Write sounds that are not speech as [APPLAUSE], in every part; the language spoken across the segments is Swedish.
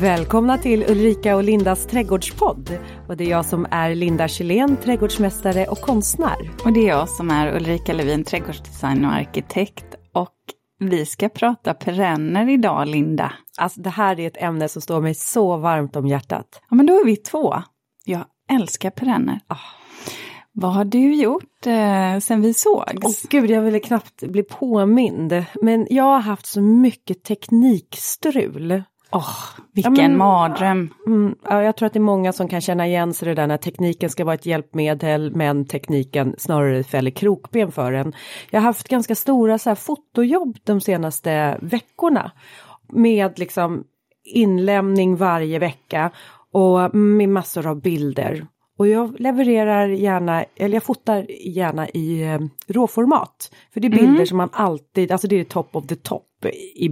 Välkomna till Ulrika och Lindas trädgårdspodd. Och det är jag som är Linda Kjellén, trädgårdsmästare och konstnär. Och det är jag som är Ulrika Levin, trädgårdsdesigner och arkitekt. Och vi ska prata perenner idag, Linda. Alltså det här är ett ämne som står mig så varmt om hjärtat. Ja, men då är vi två. Jag älskar perenner. Ah. Vad har du gjort eh, sen vi sågs? Åh gud, jag ville knappt bli påmind. Men jag har haft så mycket teknikstrul. Åh, vilken Ja, men- mardröm. Mm, ja, jag tror att det är många som kan känna igen sig i det där när tekniken ska vara ett hjälpmedel men tekniken snarare fäller krokben för en. Jag har haft ganska stora så här, fotojobb de senaste veckorna med liksom inlämning varje vecka och med massor av bilder. Och jag levererar gärna, eller jag fotar gärna i eh, råformat. För det är bilder som man alltid, alltså det är top of the top i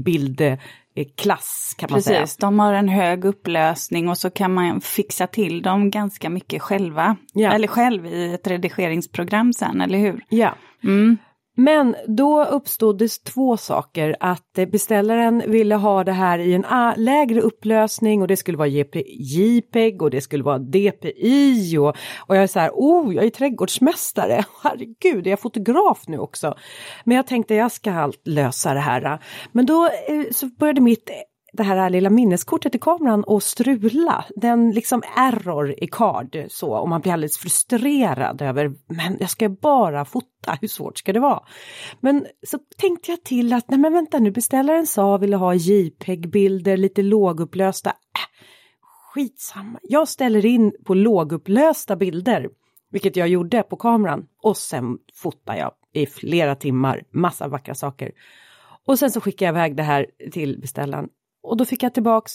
bildklass kan man säga. Precis, de har en hög upplösning och så kan man fixa till dem ganska mycket själva. Ja. Eller själv i ett redigeringsprogram sen, eller hur? Ja. Mm. Men då uppstod det två saker. Att eh, beställaren ville ha det här i en ah, lägre upplösning och det skulle vara JPEG och det skulle vara DPI och, och jag är så här, oh, jag är trädgårdsmästare, [LAUGHS] herregud, är jag fotograf nu också? Men jag tänkte jag ska allt lösa det här. Men då eh, så började mitt det här lilla minneskortet i kameran och strula. Den liksom error i card så och man blir alldeles frustrerad över men jag ska bara fota, hur svårt ska det vara? Men så tänkte jag till att nej men vänta nu beställaren sa ville ha JPEG-bilder lite lågupplösta. Äh, skitsamma, jag ställer in på lågupplösta bilder. Vilket jag gjorde på kameran och sen fotar jag i flera timmar, massa vackra saker. Och sen så skickar jag iväg det här till beställaren och då fick jag tillbaks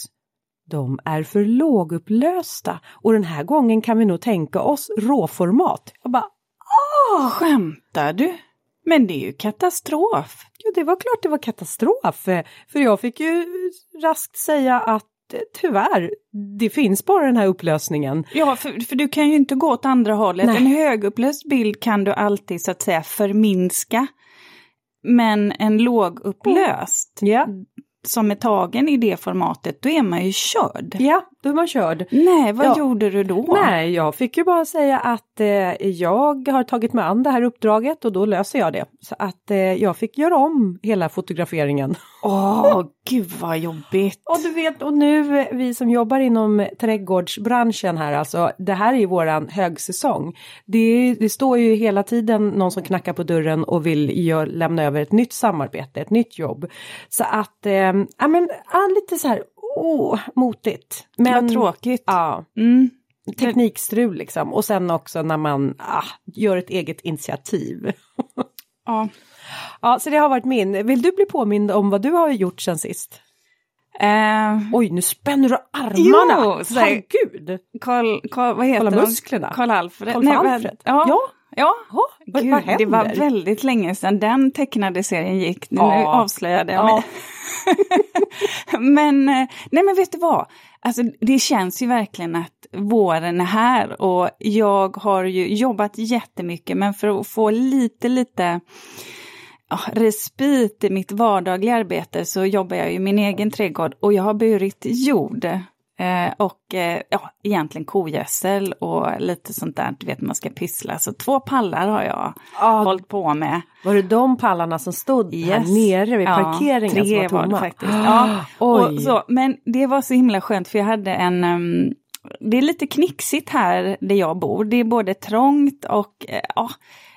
de är för lågupplösta och den här gången kan vi nog tänka oss råformat. Jag bara, Skämtar du? Men det är ju katastrof. ja det var klart det var katastrof. För jag fick ju raskt säga att tyvärr, det finns bara den här upplösningen. Ja, för, för du kan ju inte gå åt andra hållet. Nej. En högupplöst bild kan du alltid så att säga förminska. Men en lågupplöst Ja, som är tagen i det formatet, då är man ju körd. ja då är man körd. Nej, vad Ja. gjorde du då? Nej, jag fick ju bara säga att eh, jag har tagit mig an det här uppdraget och då löser jag det. Så att eh, jag fick göra om hela fotograferingen. Åh, [LAUGHS] gud vad jobbigt. Och du vet, och nu eh, vi som jobbar inom trädgårdsbranschen här, alltså det här är ju våran högsäsong. Det, det står ju hela tiden någon som knackar på dörren och vill gör, lämna över ett nytt samarbete, ett nytt jobb. Så att, eh, ja men, lite så här, åh, motigt. Men, Vad tråkigt. Ja, Mm. teknikstrul liksom. Och sen också när man ah, gör ett eget initiativ. [LAUGHS] Ja. ja, så det har varit min. Vill du bli påmind om vad du har gjort sen sist? Eh, Oj, nu spänner du armarna! Jo, Herregud! Karl, Karl, vad heter Kolla musklerna. Karl Alfred. Karl Nej, vad- Alfred. Ja. Ja. Ja. Ja, vad, Gud, det var väldigt länge sedan den tecknade serien gick. Nu Ja. avslöjade jag Ja. mig. [LAUGHS] men, eh, nej men vet du vad? Alltså det känns ju verkligen att våren är här och jag har ju jobbat jättemycket men för att få lite, lite ja, respit i mitt vardagliga arbete så jobbar jag i min egen trädgård och jag har burit jord. Eh, och eh, ja, egentligen kogödsel och lite sånt där, du vet man ska pyssla. Så två pallar har jag Ja. hållit på med. Var det de pallarna som stod här Yes. nere vid Ja, parkeringen tre som var tomma? var det faktiskt. Ah, Ja, och så, men det var så himla skönt för jag hade en... ehm, det är lite knixigt här där jag bor. Det är både trångt och eh, ja,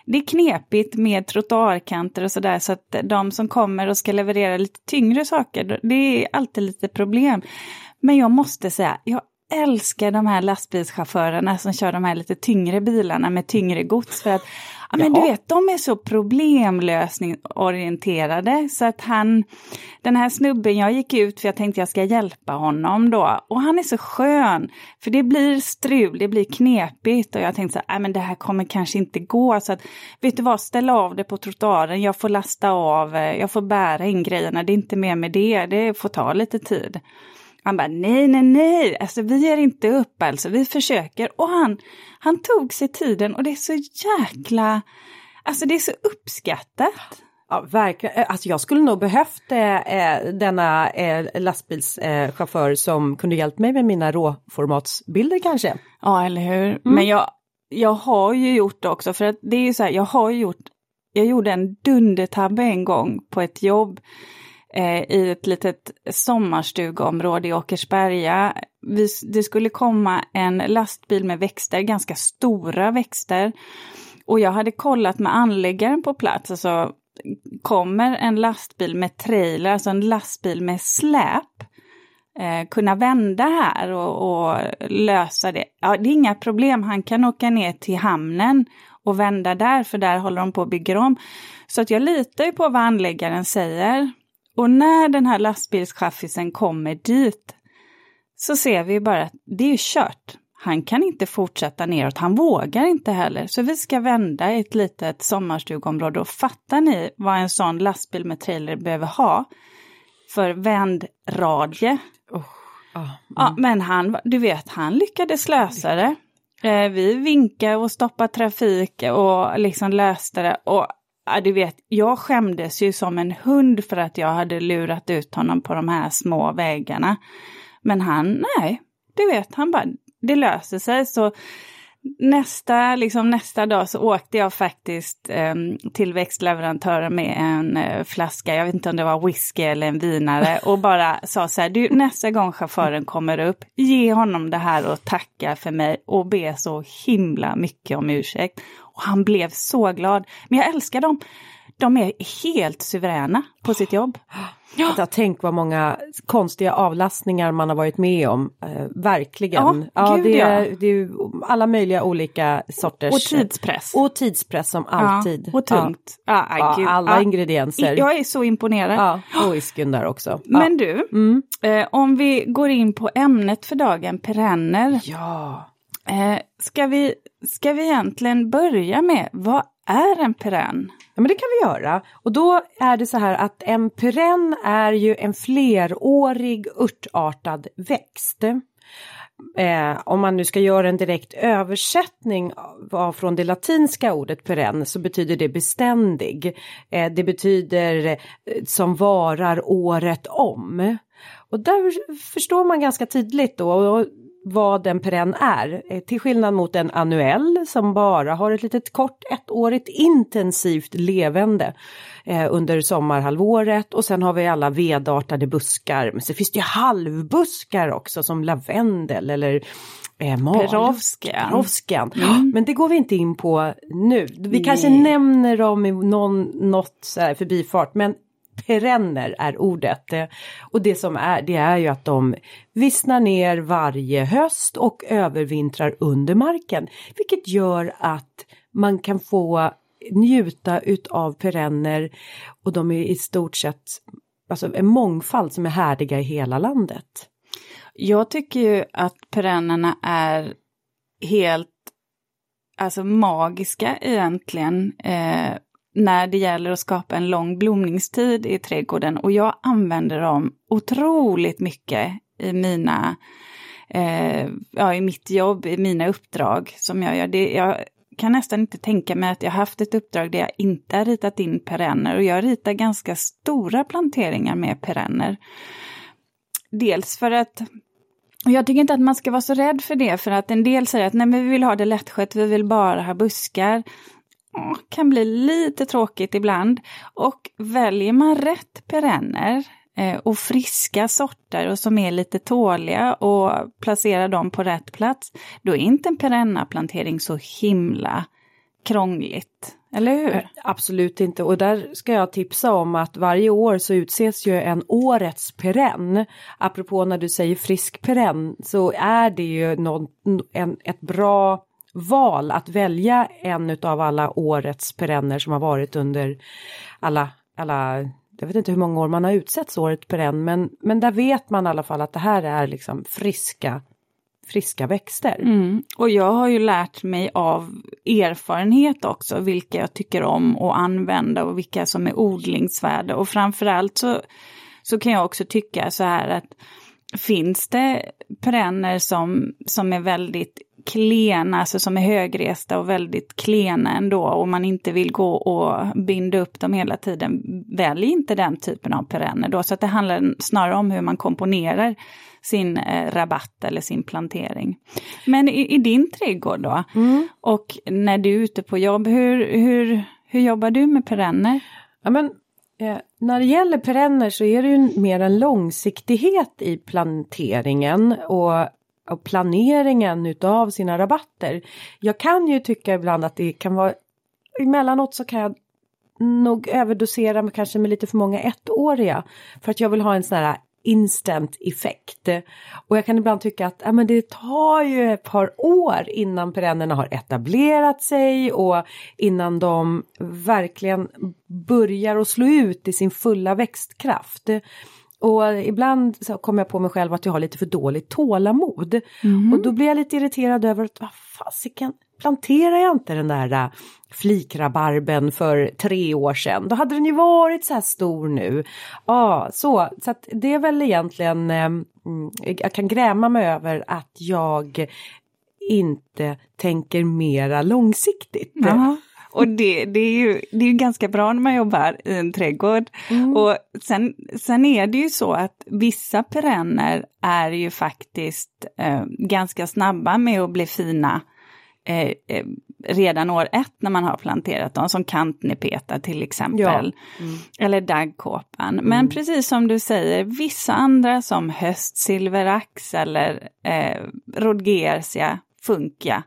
det är knepigt med trottoarkanter och sådär så att de som kommer och ska leverera lite tyngre saker, det är alltid lite problem. Men jag måste säga, jag älskar de här lastbilschaufförerna som kör de här lite tyngre bilarna med tyngre gods. För att, ja, men du vet, de är så problemlösningsorienterade så att han, den här snubben, jag gick ut för jag tänkte jag ska hjälpa honom då. Och han är så skön, för det blir strul, det blir knepigt och jag tänkte så här, "Nej, men det här kommer kanske inte gå. Så att, vet du vad, ställ av det på trottoaren, jag får lasta av, eh, jag får bära in grejerna, det är inte mer med det, det får ta lite tid. Han bara, nej, nej, nej, alltså vi ger inte upp alltså, vi försöker. Och han, han tog sig tiden och det är så jäkla, alltså det är så uppskattat. Ja, verkligen. Eh, alltså jag skulle nog behövt eh, denna eh, lastbilschaufför eh, som kunde hjälpt mig med mina råformatsbilder kanske. Ja, eller hur. Mm. Men jag, jag har ju gjort det också, för att det är ju så här, jag har gjort, jag gjorde en dundertabbe en gång på ett jobb eh, i ett litet sommarstugområde i Åkersberga. Vi, det skulle komma en lastbil med växter, ganska stora växter. Och jag hade kollat med anläggaren på plats, alltså kommer en lastbil med trailer, alltså en lastbil med släp, eh, kunna vända här och, och, lösa det? Ja, det är inga problem, han kan åka ner till hamnen och vända där, för där håller de på att bygga om. Så att jag litar ju på vad anläggaren säger. Och när den här lastbilschaffisen kommer dit så ser vi bara att det är kört. Han kan inte fortsätta neråt, han vågar inte heller. Så vi ska vända i ett litet sommarstugområde och fattar ni vad en sån lastbil med trailer behöver ha för vändradie? Oh, oh, mm. Ja, men han, du vet, han lyckades lösa det. Eh, vi vinkade och stoppade trafik och liksom löste det. Och ja, du vet, jag skämdes ju som en hund för att jag hade lurat ut honom på de här små vägarna. Men han, nej, du vet, han bara, det löser sig. Så nästa, liksom nästa dag så åkte jag faktiskt eh, till växtleverantören med en eh, flaska, jag vet inte om det var whisky eller en vinare, [LAUGHS] och bara sa så här, du nästa gång chauffören kommer upp, ge honom det här och tacka för mig och be så himla mycket om ursäkt. Och han blev så glad. Men jag älskar dem. De är helt suveräna på sitt jobb. Ja. Jag tänk vad många konstiga avlastningar man har varit med om. Eh, verkligen. Ja, ja, det, är, ja. det är alla möjliga olika sorters... Och tidspress. Och tidspress som alltid. Och tungt. Alla ingredienser. Jag är så imponerad. Ja, och whiskyn där också. Men du, mm. eh, om vi går in på ämnet för dagen, perenner. Ja. Eh, ska, vi, ska vi egentligen börja med, vad är en perenn? Ja men det kan vi göra. Och då är det så här att en perenn är ju en flerårig örtartad växt. Eh, om man nu ska göra en direkt översättning av, från det latinska ordet perenn så betyder det beständig. Eh, det betyder eh, som varar året om. Och där förstår man ganska tydligt då, och vad en perenn är. Eh, till skillnad mot en annuell som bara har ett litet kort ettårigt intensivt levande eh, under sommarhalvåret och sen har vi alla vedartade buskar. Men så finns det ju halvbuskar också som lavendel eller eh, Perovskian. Mm. Men det går vi inte in på nu. Vi Nej. kanske nämner dem i någon, något så här förbifart men perenner är ordet. Och det som är, det är ju att de vissnar ner varje höst och övervintrar under marken. Vilket gör att man kan få njuta utav perenner och de är i stort sett alltså en mångfald som är härdiga i hela landet. Jag tycker ju att perennerna är helt alltså magiska egentligen. Eh, när det gäller att skapa en lång blomningstid i trädgården och jag använder dem otroligt mycket i mina eh, ja, i mitt jobb, i mina uppdrag som jag gör. Det, jag kan nästan inte tänka mig att jag haft ett uppdrag där jag inte har ritat in perenner och jag ritar ganska stora planteringar med perenner. Dels för att jag tycker inte att man ska vara så rädd för det, för att en del säger att nej, men vi vill ha det lättskött, vi vill bara ha buskar kan bli lite tråkigt ibland. Och väljer man rätt perenner eh, och friska sorter och som är lite tåliga och placerar dem på rätt plats, då är inte en perennaplantering så himla krångligt. Eller hur? Eh, absolut inte och där ska jag tipsa om att varje år så utses ju en årets perenn. Apropå när du säger frisk perenn så är det ju någon, en, ett bra val att välja en av alla årets perenner som har varit under alla, alla jag vet inte hur många år man har utsetts året perenn men, men där vet man i alla fall att det här är liksom friska friska växter. Mm. Och jag har ju lärt mig av erfarenhet också vilka jag tycker om att använda och vilka som är odlingsvärda och framförallt så, så kan jag också tycka så här att finns det perenner som, som är väldigt klena, alltså som är högresta och väldigt klena ändå och man inte vill gå och binda upp dem hela tiden, välj inte den typen av perenner då. Så att det handlar snarare om hur man komponerar sin eh, rabatt eller sin plantering. Men i, i din trädgård då, mm. och när du är ute på jobb, hur, hur, hur jobbar du med perenner? Ja, men, eh, när det gäller perenner så är det ju mer en långsiktighet i planteringen och och planeringen utav sina rabatter. Jag kan ju tycka ibland att det kan vara emellanåt så kan jag nog överdosera med kanske med lite för många ettåriga för att jag vill ha en sån här instant effekt. Och jag kan ibland tycka att ja, men det tar ju ett par år innan perennerna har etablerat sig och innan de verkligen börjar att slå ut i sin fulla växtkraft. Och ibland så kommer jag på mig själv att jag har lite för dåligt tålamod. Mm. Och då blir jag lite irriterad över att vad fasiken, planterar jag inte den där äh, flikrabarben för tre år sedan, då hade den ju varit så här stor nu. Ja, så, så att det är väl egentligen, eh, jag kan gräma mig över att jag inte tänker mera långsiktigt. Jaha. Och det, det, är ju, det är ju ganska bra när man jobbar i en trädgård. Mm. Och sen, sen är det ju så att vissa perenner är ju faktiskt eh, ganska snabba med att bli fina eh, eh, redan år ett när man har planterat dem, som kantnepeta till exempel. Ja. Mm. Eller daggkåpan. Men mm. precis som du säger, vissa andra som höstsilverax eller eh, rodgersia, funkia.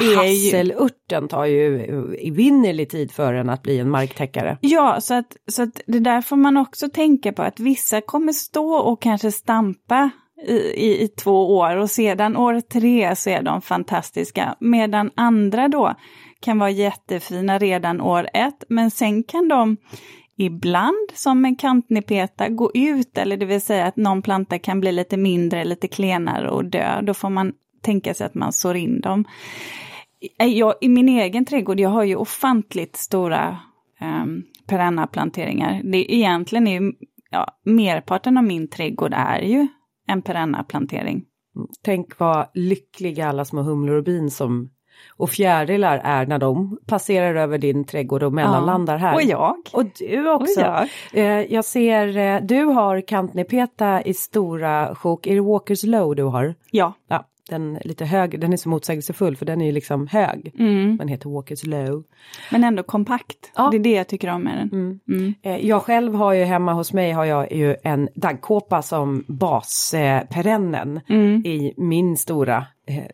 Mm. Hasselurten tar ju evinnerlig tid för den att bli en marktäckare. Ja, så att, så att det där får man också tänka på att vissa kommer stå och kanske stampa i, i, i, två år och sedan år tre så är de fantastiska. Medan andra då kan vara jättefina redan år ett, men sen kan de ibland som en kantnepeta gå ut, eller det vill säga att någon planta kan bli lite mindre, lite klenare och dö. Då får man tänka sig att man sår in dem. Jag, I min egen trädgård, jag har ju ofantligt stora um, perenna planteringar. Det egentligen är ju, ja, merparten av min trädgård är ju en perenna plantering. Tänk vad lyckliga alla små humlor och bin som och fjärilar är när de passerar över din trädgård och mellanlandar här. Och jag. Och du också. Och jag. Eh, jag ser, eh, du har kantnepeta i stora sjok. Är det Walkers Low du har? Ja. ja den lite hög, den är så motsägelsefull för den är ju liksom hög. Mm. Den heter Walkers Low. Men ändå kompakt, ja. det är det jag tycker om med den. Mm. Mm. Eh, jag själv har ju hemma hos mig har jag ju en daggkåpa som basperennen mm. i min stora eh,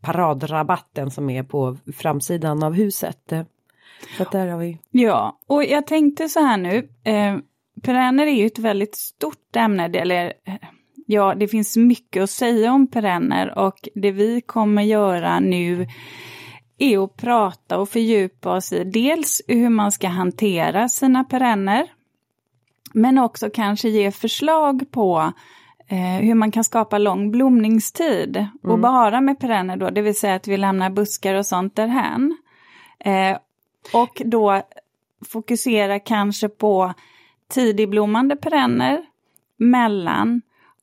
paradrabatten som är på framsidan av huset. Så där har vi. Ja, och jag tänkte så här nu, eh, perenner är ju ett väldigt stort ämne, eller eh, Ja, det finns mycket att säga om perenner och det vi kommer göra nu är att prata och fördjupa oss i dels hur man ska hantera sina perenner, men också kanske ge förslag på eh, hur man kan skapa lång blomningstid. Mm. Och bara med perenner då, det vill säga att vi lämnar buskar och sånt därhän. Eh, och då fokusera kanske på tidigblommande perenner, mellan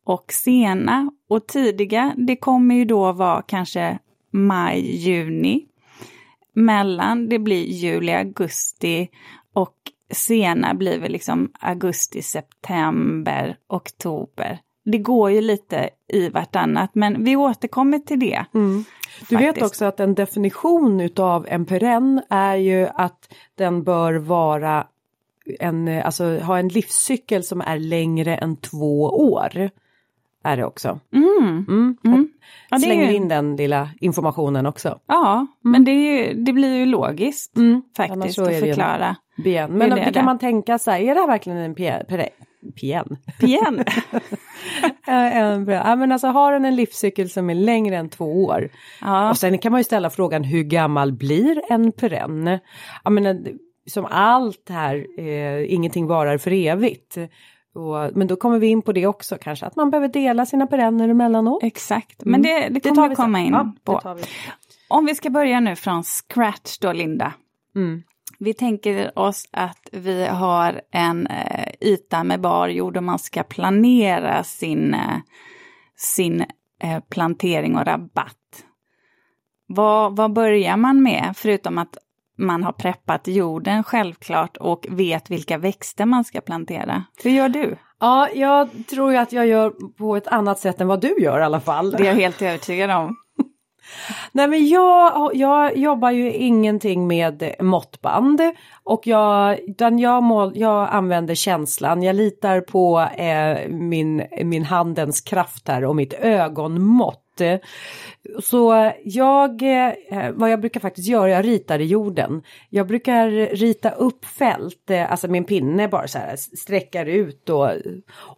och sena och tidiga, det kommer ju då vara kanske maj, juni. Mellan, det blir juli, augusti och sena blir väl liksom augusti, september, oktober. Det går ju lite i vartannat, men vi återkommer till det. Mm. Du vet också att en definition utav en perenn är ju att den bör vara en, alltså ha en livscykel som är längre än två år är det också. Mm. Mm. Mm. Ja, Slänger ju... in den lilla informationen också. Ja, mm. men det, ju, det, blir ju logiskt mm. faktiskt att förklara. Bien. Men det kan man tänka så här, är det här verkligen en pien? Pien? Pien. ja, men alltså har den en livscykel som är längre än två år? Ja. Och sen kan man ju ställa frågan hur gammal blir en perenn? Jag menar, som allt här, eh, ingenting varar för evigt. Och, men då kommer vi in på det också kanske, att man behöver dela sina perenner emellanåt. Exakt, men det, det kommer det vi komma in ja, på. Vi. Om vi ska börja nu från scratch då, Linda. Mm. Vi tänker oss att vi har en eh, yta med bar jord och man ska planera sin, eh, sin eh, plantering och rabatt. Vad, vad börjar man med, förutom att man har preppat jorden självklart och vet vilka växter man ska plantera? Hur gör du? Ja, jag tror ju att jag gör på ett annat sätt än vad du gör i alla fall. Det är jag helt övertygad om. [LAUGHS] Nej men jag, jag jobbar ju ingenting med måttband och jag, utan jag, mål, jag använder känslan, jag litar på eh, min, min handens kraft här och mitt ögonmått. Så jag, eh, vad jag brukar faktiskt göra, jag ritar i jorden. Jag brukar rita upp fält, alltså alltså min pinne bara så här sträcker ut och,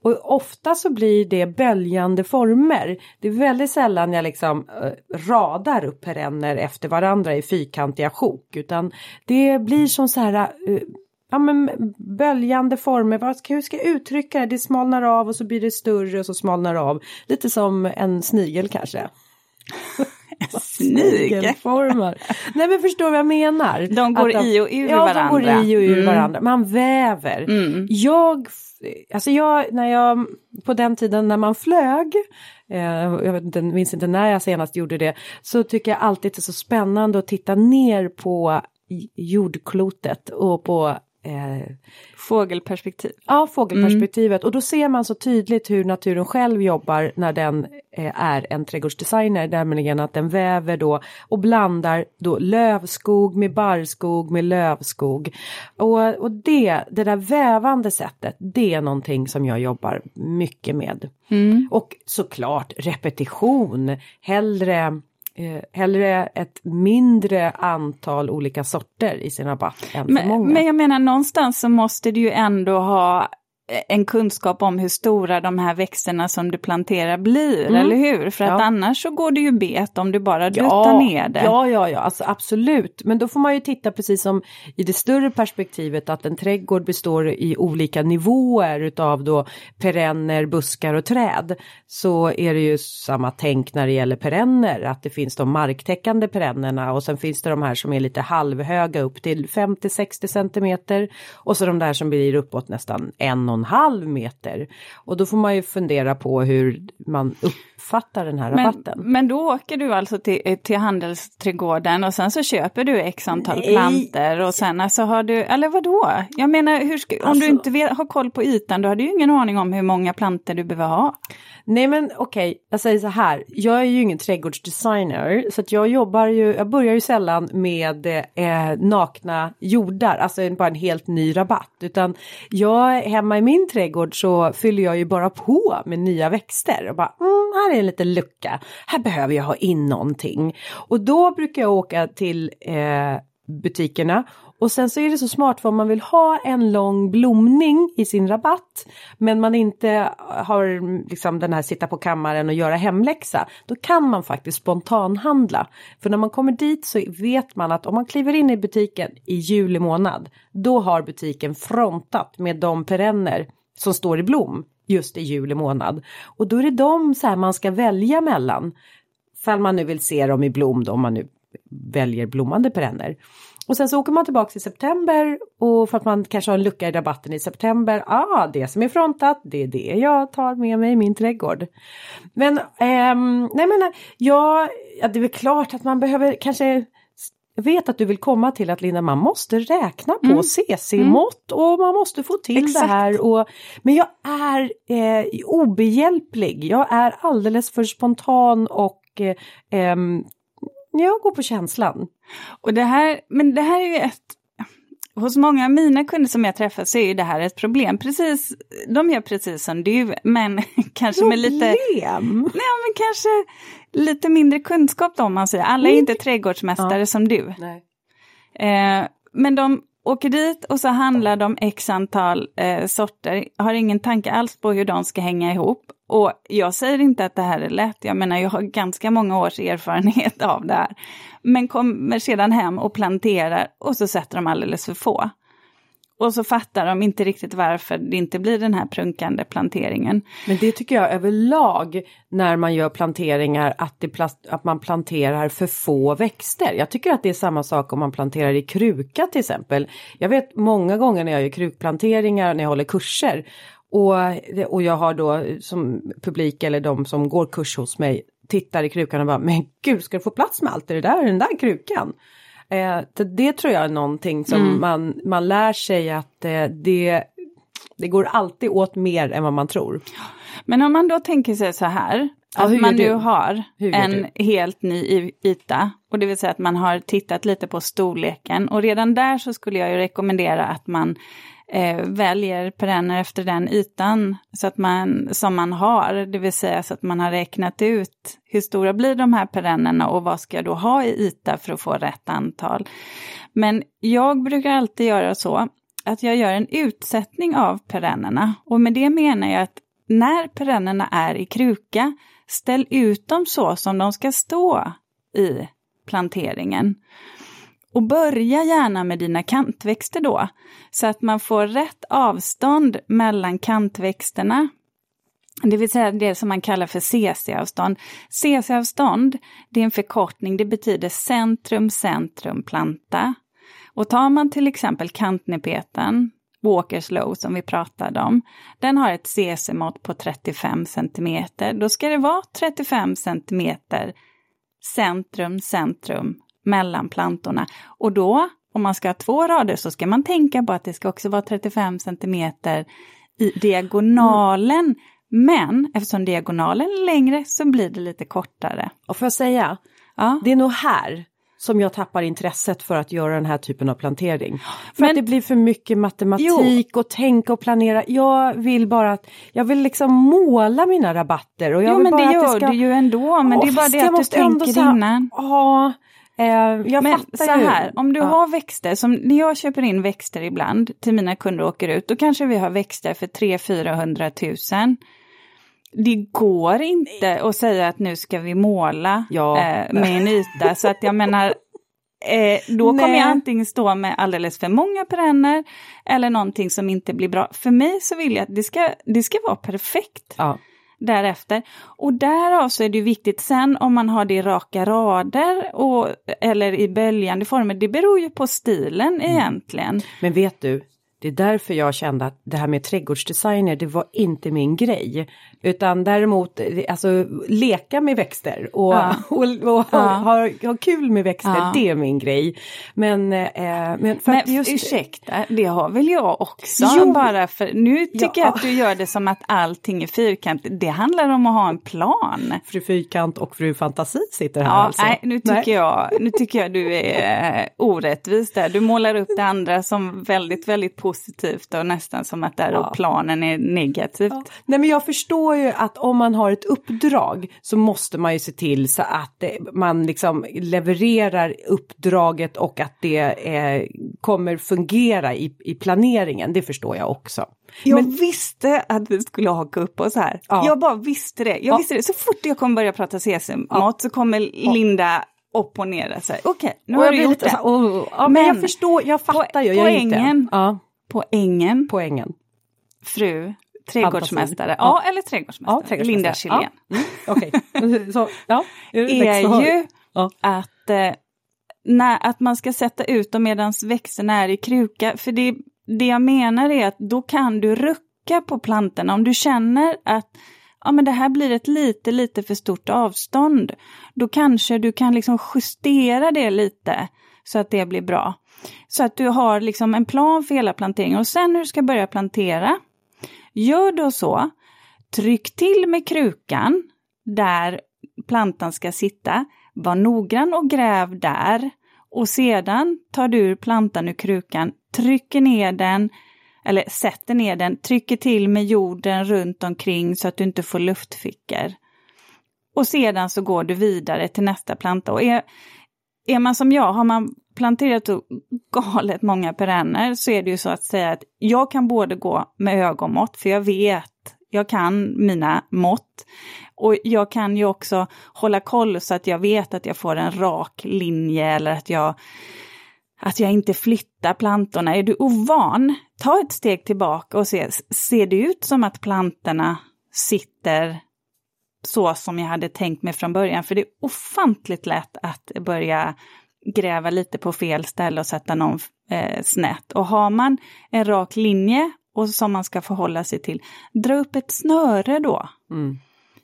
och ofta så blir det böljande former. Det är väldigt sällan jag liksom eh, radar upp perenner efter varandra i fyrkantiga sjok utan det blir som så här ja, men böljande former, vad ska, hur ska jag uttrycka det? Det smalnar av och så blir det större och så smalnar av. Lite som en snigel kanske. [LAUGHS] [LAUGHS] Snigelformar. Nej men förstår vad jag menar. De går de, i och ur ja, varandra. Ja, de går i och ur mm. varandra. Man väver. Mm. Jag, alltså jag, när jag, på den tiden när man flög, eh, jag vet inte, minns inte när jag senast gjorde det, så tycker jag alltid det är så spännande att titta ner på jordklotet och på Eh, fågelperspektiv. Ja, fågelperspektivet. Mm. Och då ser man så tydligt hur naturen själv jobbar när den eh, är en trädgårdsdesigner. Nämligen att den väver då och blandar då lövskog med barrskog med lövskog. Och, och det, det där vävande sättet, det är någonting som jag jobbar mycket med. Mm. Och såklart repetition, hellre eh, hellre ett mindre antal olika sorter i sin rabatt än men, för många. Men jag menar någonstans så måste du ju ändå ha en kunskap om hur stora de här växterna som du planterar blir, mm. eller hur? För att ja. annars så går det ju bet om du bara duttar ja, ner det. Ja, ja, ja, alltså absolut. Men då får man ju titta precis som i det större perspektivet att en trädgård består i olika nivåer utav då perenner, buskar och träd. Så är det ju samma tänk när det gäller perenner, att det finns de marktäckande perennerna och sen finns det de här som är lite halvhöga upp till 50-60 centimeter och så de där som blir uppåt nästan en och halv meter. Och då får man ju fundera på hur man uppfattar den här rabatten. Men, då åker du alltså till, till handelsträdgården och sen så köper du x antal Nej. planter och sen alltså har du, eller vadå? Jag menar, hur om alltså, du inte vet, har koll på ytan, då har du ju ingen aning om hur många planter du behöver ha. Nej men okej, okay, jag säger så här, jag är ju ingen trädgårdsdesigner så att jag jobbar ju, jag börjar ju sällan med eh, nakna jordar, alltså bara en helt ny rabatt, utan jag hemma i min trädgård så fyller jag ju bara på med nya växter och bara, mm, här är en liten lucka, här behöver jag ha in någonting. Och då brukar jag åka till eh, butikerna och sen så är det så smart för om man vill ha en lång blomning i sin rabatt men man inte har liksom den här sitta på kammaren och göra hemläxa. Då kan man faktiskt spontanhandla. För när man kommer dit så vet man att om man kliver in i butiken i juli månad då har butiken frontat med de perenner som står i blom just i juli månad. Och då är det de så här man ska välja mellan. Fall man nu vill se dem i blom då om man nu väljer blommande perenner. Och sen så åker man tillbaka i september och för att man kanske har en lucka i rabatten i september. Ah, det som är frontat, det är det jag tar med mig i min trädgård. Men, ehm, nej men, ja, ja, det är väl klart att man behöver kanske vet att du vill komma till att Linda, man måste räkna på mm. CC-mått och man måste få till Exakt. det här. Och, men jag är eh, obehjälplig, jag är alldeles för spontan och eh, ehm, jag går på känslan. Och det här, men det här är ju ett hos många av mina kunder som jag träffar så är ju det här ett problem. Precis, de gör precis som du, men [LAUGHS] kanske problem. med lite... Nej, men kanske lite mindre kunskap då, om man säger. Alla är inte trädgårdsmästare ja. som du. Eh, men de åker dit och så handlar de x antal eh, sorter, har ingen tanke alls på hur de ska hänga ihop. Och jag säger inte att det här är lätt, jag menar jag har ganska många års erfarenhet [LAUGHS] av det här. Men kommer sedan hem och planterar och så sätter de alldeles för få. Och så fattar de inte riktigt varför det inte blir den här prunkande planteringen. Men det tycker jag överlag när man gör planteringar att, det, att man planterar för få växter. Jag tycker att det är samma sak om man planterar i kruka till exempel. Jag vet många gånger när jag gör krukplanteringar när jag håller kurser och, och jag har då som publik eller de som går kurs hos mig tittar i krukan och bara, men gud, ska du få plats med allt i det där, den där krukan? Eh, det tror jag är någonting som mm. man, man lär sig att eh, det, det går alltid åt mer än vad man tror. Men om man då tänker sig så här, Ja, att man nu har en helt ny yta. Och det vill säga att man har tittat lite på storleken. Och redan där så skulle jag ju rekommendera att man eh, väljer perenner efter den ytan så att man, som man har. Det vill säga så att man har räknat ut hur stora blir de här perennerna och vad ska jag då ha i yta för att få rätt antal. Men jag brukar alltid göra så att jag gör en utsättning av perennerna. Och med det menar jag att när perennerna är i kruka Ställ ut dem så som de ska stå i planteringen. Och börja gärna med dina kantväxter då, så att man får rätt avstånd mellan kantväxterna. Det vill säga det som man kallar för CC-avstånd. CC-avstånd, det är en förkortning, det betyder centrum, centrum, planta. Och tar man till exempel kantnepeten, Walkers Low som vi pratade om, den har ett CC-mått på 35 cm. Då ska det vara 35 cm centrum, centrum mellan plantorna. Och då, om man ska ha två rader, så ska man tänka på att det ska också vara 35 cm i diagonalen. Mm. Men eftersom diagonalen är längre så blir det lite kortare. Och får jag säga, ja. det är nog här som jag tappar intresset för att göra den här typen av plantering. För Men, att det blir för mycket matematik jo. och tänka och planera. Jag vill bara att, jag vill liksom måla mina rabatter. Och jag jo vill men bara det gör att det ska... du ju ändå, men oh, det är bara det att du tänker här, innan. Ja, jag men fattar så här, om du ja. har växter, som när jag köper in växter ibland till mina kunder och åker ut, då kanske vi har växter för 300-400 000 det går inte att säga att nu ska vi måla ja. eh, med en yta. Så att jag menar, eh, då Nej. kommer jag antingen stå med alldeles för många perenner eller någonting som inte blir bra. För mig så vill jag att det ska, det ska vara perfekt. Ja. Därefter. Och därav så är det viktigt sen om man har det i raka rader och, eller i böljande former, det beror ju på stilen mm. egentligen. Men vet du, det är därför jag kände att det här med trädgårdsdesigner, det var inte min grej. Utan däremot, alltså leka med växter och, ja. [LAUGHS] och, och ja. ha, ha, kul med växter, ja. det är min grej. Men, eh, men, för men just... ursäkta, det har väl jag också? Jo. Bara för, nu tycker jag att du gör det som att allting är fyrkantigt. Det handlar om att ha en plan. Fru Fyrkant och Fru Fantasi sitter här ja, alltså. Nej, nu tycker, nej. Jag, nu tycker jag du är eh, orättvis där. Du målar upp det andra som väldigt, väldigt positivt och nästan som att där ja. planen är negativt. Nej men jag förstår ju att om man har ett uppdrag så måste man ju se till så att man liksom levererar uppdraget och att det eh, kommer fungera i, i planeringen. Det förstår jag också. Jag men, visste att vi skulle haka upp oss här. Ja. Jag bara visste det. Jag ja. visste det. Så fort jag kommer börja prata CSM-mat ja. så kommer Linda upp och ner. Okej, okay, nu och har du gjort det. Oh, ja, men, men jag förstår, jag fattar ju. Poängen, ja. poängen, poängen, fru Trädgårdsmästare, ja. eller trädgårdsmästare, ja, trädgårdsmästare. Linda Kjellén. Ja. Mm, okay. Så, ja. är ju ja. att, eh, när, att man ska sätta ut dem medan växterna är i kruka. För det, det jag menar är att då kan du rucka på plantorna. Om du känner att ja, men det här blir ett lite, lite för stort avstånd, då kanske du kan liksom justera det lite så att det blir bra. Så att du har liksom en plan för hela planteringen och sen när du ska börja plantera, Gör då så, tryck till med krukan där plantan ska sitta, var noggrann och gräv där och sedan tar du ur plantan ur krukan, trycker ner den, eller sätter ner den, trycker till med jorden runt omkring så att du inte får luftfickor. Och sedan så går du vidare till nästa planta. Och är, är man som jag, har man planterat galet många perenner så är det ju så att säga att jag kan både gå med ögonmått, för jag vet, jag kan mina mått. Och jag kan ju också hålla koll så att jag vet att jag får en rak linje eller att jag, att jag inte flyttar plantorna. Är du ovan, ta ett steg tillbaka och se, ser det ut som att plantorna sitter så som jag hade tänkt mig från början? För det är ofantligt lätt att börja gräva lite på fel ställe och sätta någon eh, snett. Och har man en rak linje och som man ska förhålla sig till. Dra upp ett snöre då. Mm.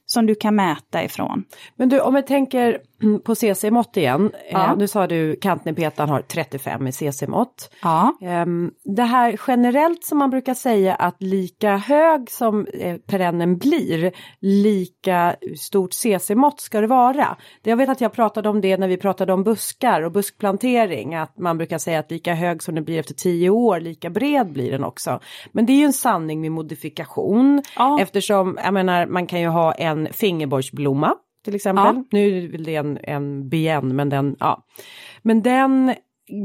Som du kan mäta ifrån. Men du, om vi tänker på CC-mått igen. Ja. Eh, nu sa du kantnerpetan har 35 i CC-mått. Ja. Ehm, det här generellt som man brukar säga att lika hög som eh, perennen blir, lika stort CC-mått ska det vara. Jag vet att jag pratade om det när vi pratade om buskar och buskplantering, att man brukar säga att lika hög som den blir efter 10 år, lika bred blir den också. Men det är ju en sanning med modifikation Ja. eftersom, jag menar, man kan ju ha en fingerborgsblomma till exempel. Ja. Nu är det en, en bien, men den, ja. Men den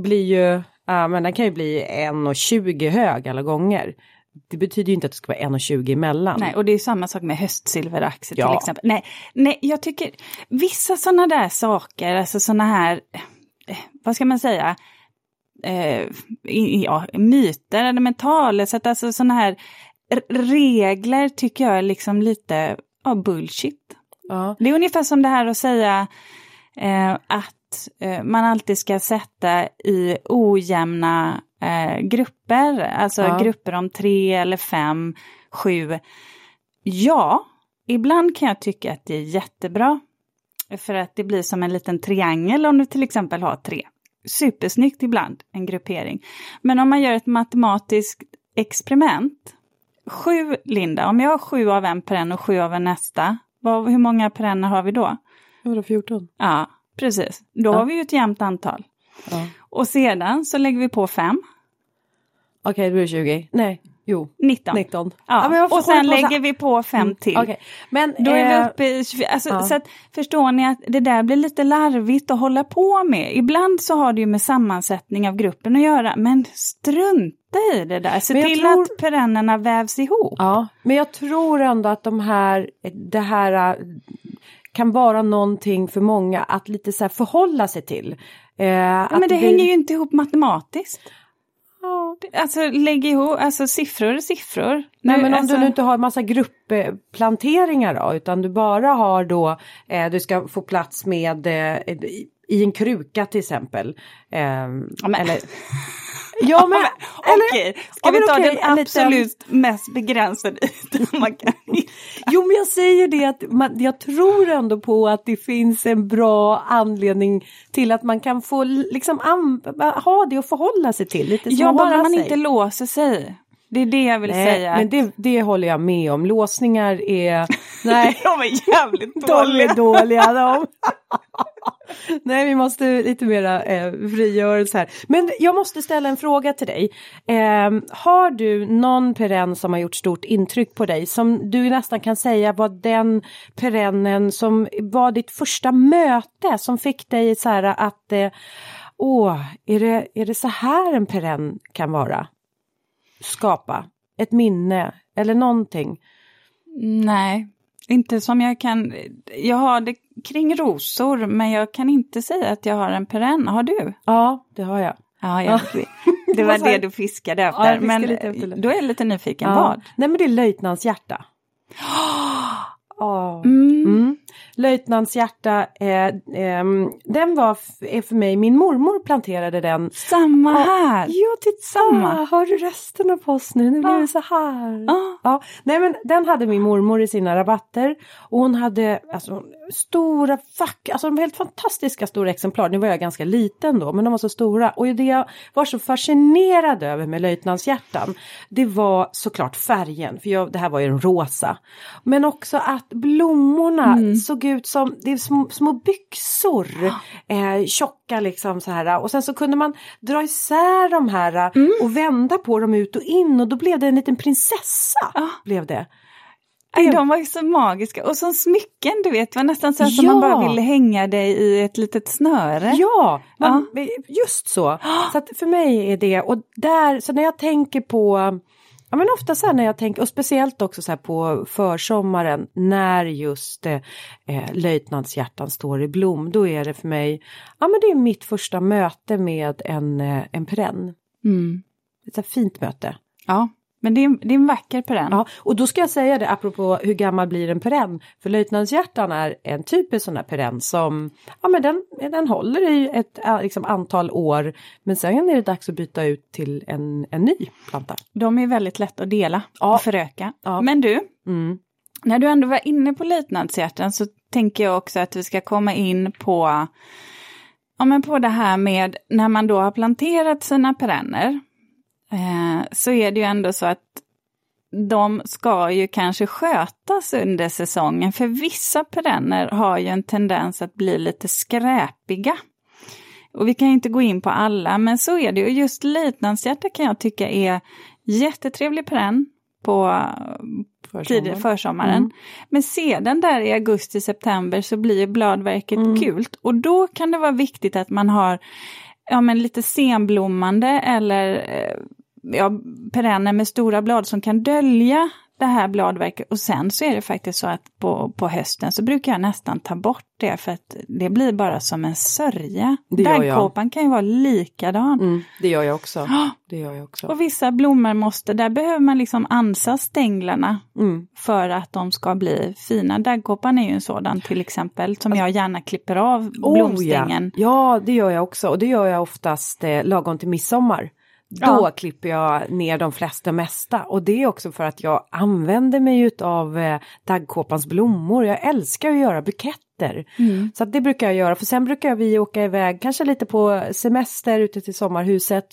blir ju, ja men den kan ju bli 1,20 hög alla gånger. Det betyder ju inte att det ska vara 1,20 emellan. Nej, och det är samma sak med höstsilveraxe Ja. till exempel. Nej, nej, jag tycker vissa sådana där saker, alltså sådana här, eh, vad ska man säga, eh, ja, myter eller mentalesätt, alltså sådana här regler tycker jag är liksom lite ja, bullshit. Ja. Det är ungefär som det här att säga eh, att eh, man alltid ska sätta i ojämna eh, grupper, alltså Ja. grupper om tre eller fem, sju. Ja, ibland kan jag tycka att det är jättebra. För att det blir som en liten triangel om du till exempel har tre. Supersnyggt ibland, en gruppering. Men om man gör ett matematiskt experiment. Sju, Linda, om jag har sju av en perenn och sju av en nästa, vad, hur många perenner har vi då? 114. Ja, precis. Då Ja. har vi ju ett jämnt antal. Ja. Och sedan så lägger vi på fem, Okej, det blir 20. Nej, jo. 19. 19. Ja. varför och sen lägger vi på fem Mm, till. Okej, men Då är vi eh, uppe i 24. Alltså, ja. så att, förstår ni att det där blir lite larvigt att hålla på med. Ibland så har det ju med sammansättning av gruppen att göra, men strunta i det där. Se till tror- att perennerna vävs ihop. Ja, men jag tror ändå att de här, det här äh, kan vara någonting för många att lite så här förhålla sig till. Eh, Ja, men det hänger ju inte ihop matematiskt. Alltså lägg ihop, alltså siffror är siffror. Nej men om alltså, du nu inte har massa gruppplanteringar då, utan du bara har då, eh, du ska få plats med eh, i- en kruka till exempel. Eh, men- eller, [LAUGHS] ja men, Okej, ska Ja, vi ta okej, den en liten- absolut mest begränsade ytan man kan hitta? [LAUGHS] Jo men jag säger det att man, jag tror ändå på att det finns en bra anledning till att man kan få liksom ha det att förhålla sig till. Lite Ja, bara man sig. inte låser sig. Det är det jag vill Nej, säga. men det, det håller jag med om. Låsningar är... Nej. [LAUGHS] De är jävligt De är dåliga de. [LAUGHS] Nej, vi måste lite mera eh, frigörelse här. Men jag måste ställa en fråga till dig. Eh, har du någon perenn som har gjort stort intryck på dig som du nästan kan säga var den perennen som var ditt första möte som fick dig så här att eh, åh, är det, är det så här en perenn kan vara? Skapa ett minne eller någonting. Nej, inte som jag kan. Jag har det kring rosor, men jag kan inte säga att jag har en perenn. Har du? Ja, det har jag. Ja, jag Det var [LAUGHS] det du fiskade efter. Ja, fiskade men lite efter då är jag lite nyfiken. Ja. Vad? Nej men det är löjtnants hjärta. [GASPS] Ja. Mm. Mm. Löjtnants hjärta, eh, ehm, den var är för mig, min mormor planterade den. Samma här. Ja, titta! Samma. Har du resten av oss nu? Nu blir Ja. det så här. Ja. Ja, nej men den hade min mormor i sina rabatter och hon hade alltså stora fack, alltså de var helt fantastiska stora exemplar. Nu var jag ganska liten då, men de var så stora och det jag var så fascinerad över med löjtnantshjärtan, det var såklart färgen, för jag, det här var ju en rosa. Men också att blommorna såg ut som det är små, små byxor, eh, tjocka liksom så här och sen så kunde man dra isär de här och vända på dem ut och in och då blev det en liten prinsessa. Blev det. Aj, de var ju så magiska. Och som smycken, du vet, det var nästan så att Ja. man bara ville hänga dig i ett litet snöre. Ja, man, just så. Så att för mig är det, och där, så när jag tänker på, ja men ofta så här när jag tänker, och speciellt också så här på försommaren när just eh, eh, löjtnantshjärtan står i blom, då är det för mig, ja men det är mitt första möte med en, eh, en perenn. Mm. Ett så fint möte. Ja, Men det är, det är en vacker perenn. Ja, och då ska jag säga det apropå hur gammal blir en perenn. För löjtnantshjärtan är en typisk sån här perenn som, ja men den, den håller i ett liksom, antal år. Men sen är det dags att byta ut till en, en ny planta. De är väldigt lätt att dela Ja. och föröka. Ja. Men du, Mm. när du ändå var inne på löjtnantshjärtan så tänker jag också att vi ska komma in på, ja, men på det här med när man då har planterat sina perenner. Eh, så är det ju ändå så att de ska ju kanske skötas under säsongen, för vissa perenner har ju en tendens att bli lite skräpiga. Och vi kan ju inte gå in på alla, men så är det ju. Just löjtnantshjärta kan jag tycka är jättetrevlig perenn på tidig försommaren. Mm. Men sedan där i augusti-september så blir bladverket Mm. gult och då kan det vara viktigt att man har ja, men lite senblommande eller eh, ja, perenner med stora blad som kan dölja det här bladverket. Och sen så är det faktiskt så att på, på hösten så brukar jag nästan ta bort det för att det blir bara som en sörja. Daggkåpan kan ju vara likadan. Mm, det gör jag också. Det gör jag också. Och vissa blommor måste, där behöver man liksom ansa stänglarna Mm. för att de ska bli fina. Daggkåpan är ju en sådan till exempel som jag gärna klipper av blomstängen. Oh, ja. ja, det gör jag också och det gör jag oftast eh, lagom till midsommar. Då Ja. klipper jag ner de flesta mesta och det är också för att jag använder mig av eh, daggkåpans blommor. Jag älskar att göra buketter. Mm. Så att det brukar jag göra för sen brukar vi åka iväg kanske lite på semester ute till sommarhuset.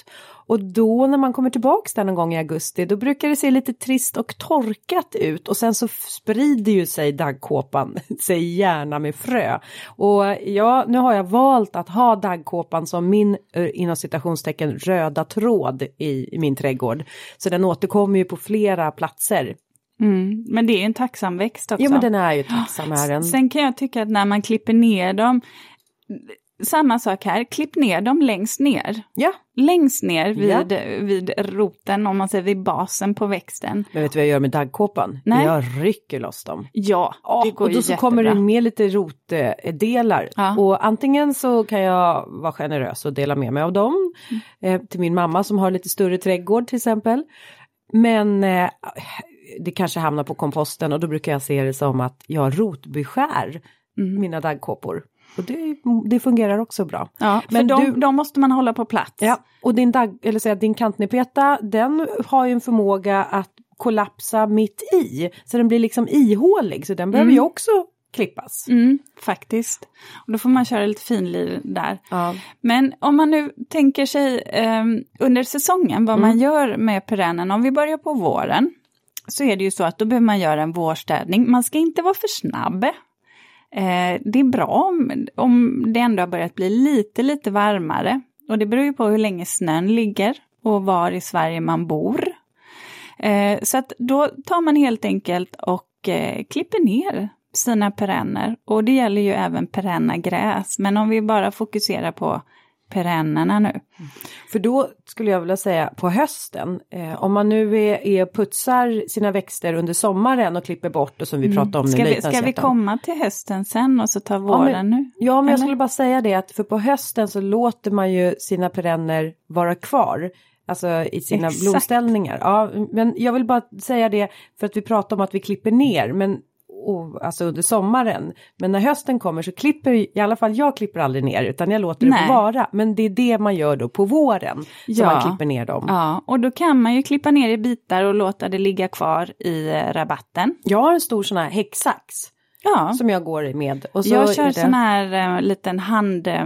Och då när man kommer tillbaks där någon gång i augusti då brukar det se lite trist och torkat ut och sen så sprider ju sig daggkåpan [LAUGHS] sig gärna med frö. Och ja, nu har jag valt att ha daggkåpan som min eh, inom citationstecken röda tråd i, i min trädgård. Så den återkommer ju på flera platser. Mm. Men det är en tacksam växt också. Ja men den är ju tacksam är den. Sen kan jag tycka att när man klipper ner dem, samma sak här, klipp ner dem längst ner. Ja, Längst ner vid, Ja. vid roten, om man säger vid basen på växten. men vet du vad jag gör med daggkåpan? Nej. Jag rycker loss dem. Ja, det går och då ju så kommer det jättebra. med lite rotdelar. Ja. Och antingen så kan jag vara generös och dela med mig av dem. Mm. Eh, till min mamma som har lite större trädgård till exempel. Men eh, det kanske hamnar på komposten och då brukar jag se det som att jag rotbeskär Mm. mina daggkåpor. Och det, det fungerar också bra. Ja, Men de, du- de måste man hålla på plats. Ja, och din, dag, eller säga, din kantnepeta den har ju en förmåga att kollapsa mitt i. Så den blir liksom ihålig så den behöver ju också klippas. Mm, faktiskt. Och då får man köra lite finlir där. Ja. Men om man nu tänker sig ehm, under säsongen vad Mm. man gör med perennen, om vi börjar på våren, så är det ju så att då behöver man göra en vårstädning. Man ska inte vara för snabb. Eh, det är bra om, om det ändå har börjat bli lite, lite varmare. Och det beror ju på hur länge snön ligger och var i Sverige man bor. Eh, så att då tar man helt enkelt och eh, klipper ner sina perenner. Och det gäller ju även perenna gräs. Men om vi bara fokuserar på perennerna nu. För då skulle jag vilja säga på hösten, eh, om man nu är, är putsar sina växter under sommaren och klipper bort och som vi pratade om Mm. Ska nu, vi, ska vi komma till hösten sen och så ta Ja, våren men, nu? Ja, men jag Eller? skulle bara säga det att för på hösten så låter man ju sina perenner vara kvar. Alltså i sina Exakt. blomställningar. Ja, men jag vill bara säga det för att vi pratar om att vi klipper ner. Men och, alltså under sommaren. Men när hösten kommer så klipper, i alla fall jag klipper aldrig ner utan jag låter det Nej. få vara. Men det är det man gör då på våren. Som Ja. man klipper ner dem. Ja, och då kan man ju klippa ner i bitar och låta det ligga kvar i eh, rabatten. Jag har en stor sån här häcksax. Ja, Som jag går med. Och så jag kör det... sån här eh, liten hand, eh,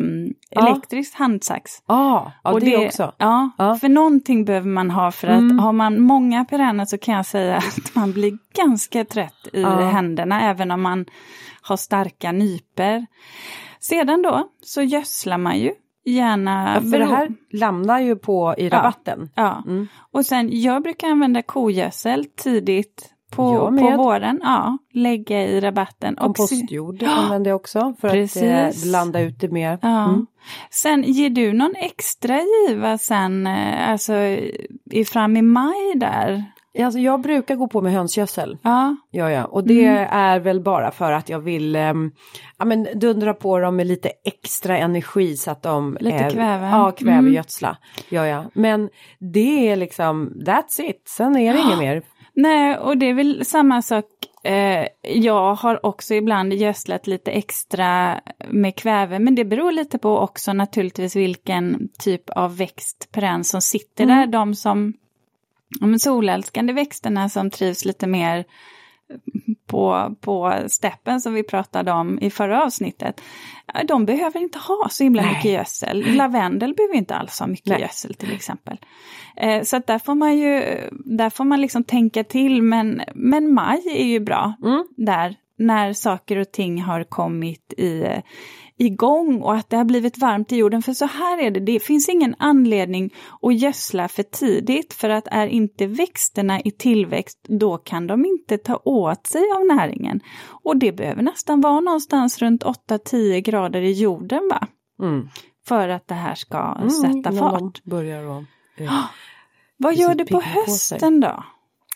Ja. elektrisk handsax. Ah, ja, och det, också. Ja, Ja. för någonting behöver man ha för att Mm. har man många perenner så kan jag säga [LAUGHS] att man blir ganska trött i Ja. händerna även om man har starka nyper. Sedan då så gödslar man ju gärna. Ja, för det här lämnar ju på i rabatten. Ja, Mm. och sen jag brukar använda kogödsel tidigt på, på våren. Ja, lägga i rabatten. Och Kompostjord använder jag också för att Precis. eh, blanda ut det mer. Ja. Mm. Sen ger du någon extra giva sen, eh, alltså i, fram i maj där? Alltså jag brukar gå på med hönsgödsel. Ja. Ja, ja. Och det är väl bara för att jag vill ehm, ja, men dundra på dem med lite extra energi så att de... Lite är- kväve. Ja, kvävegödsla. Ja, ja. Men det är liksom, that's it. Sen är det inget mer. Nej, och det är väl samma sak. Eh, jag har också ibland gödslat lite extra med kväve, men det beror lite på också naturligtvis vilken typ av växtperenn som sitter där. De som, men solälskande växterna som trivs lite mer på, på steppen som vi pratade om i förra avsnittet, de behöver inte ha så himla Nej. mycket gödsel. Lavendel behöver inte alls ha mycket Nej. gödsel till exempel. Eh, så att där får man ju, där får man liksom tänka till, men, men maj är ju bra Mm. där, när saker och ting har kommit i, igång och att det har blivit varmt i jorden. För så här är det, det finns ingen anledning att gödsla för tidigt för att är inte växterna i tillväxt då kan de inte ta åt sig av näringen. Och det behöver nästan vara någonstans runt 8-10 grader i jorden va? Mm. För att det här ska Mm, sätta fart. börjar och, eh, [GASPS] Vad gör du på hösten då?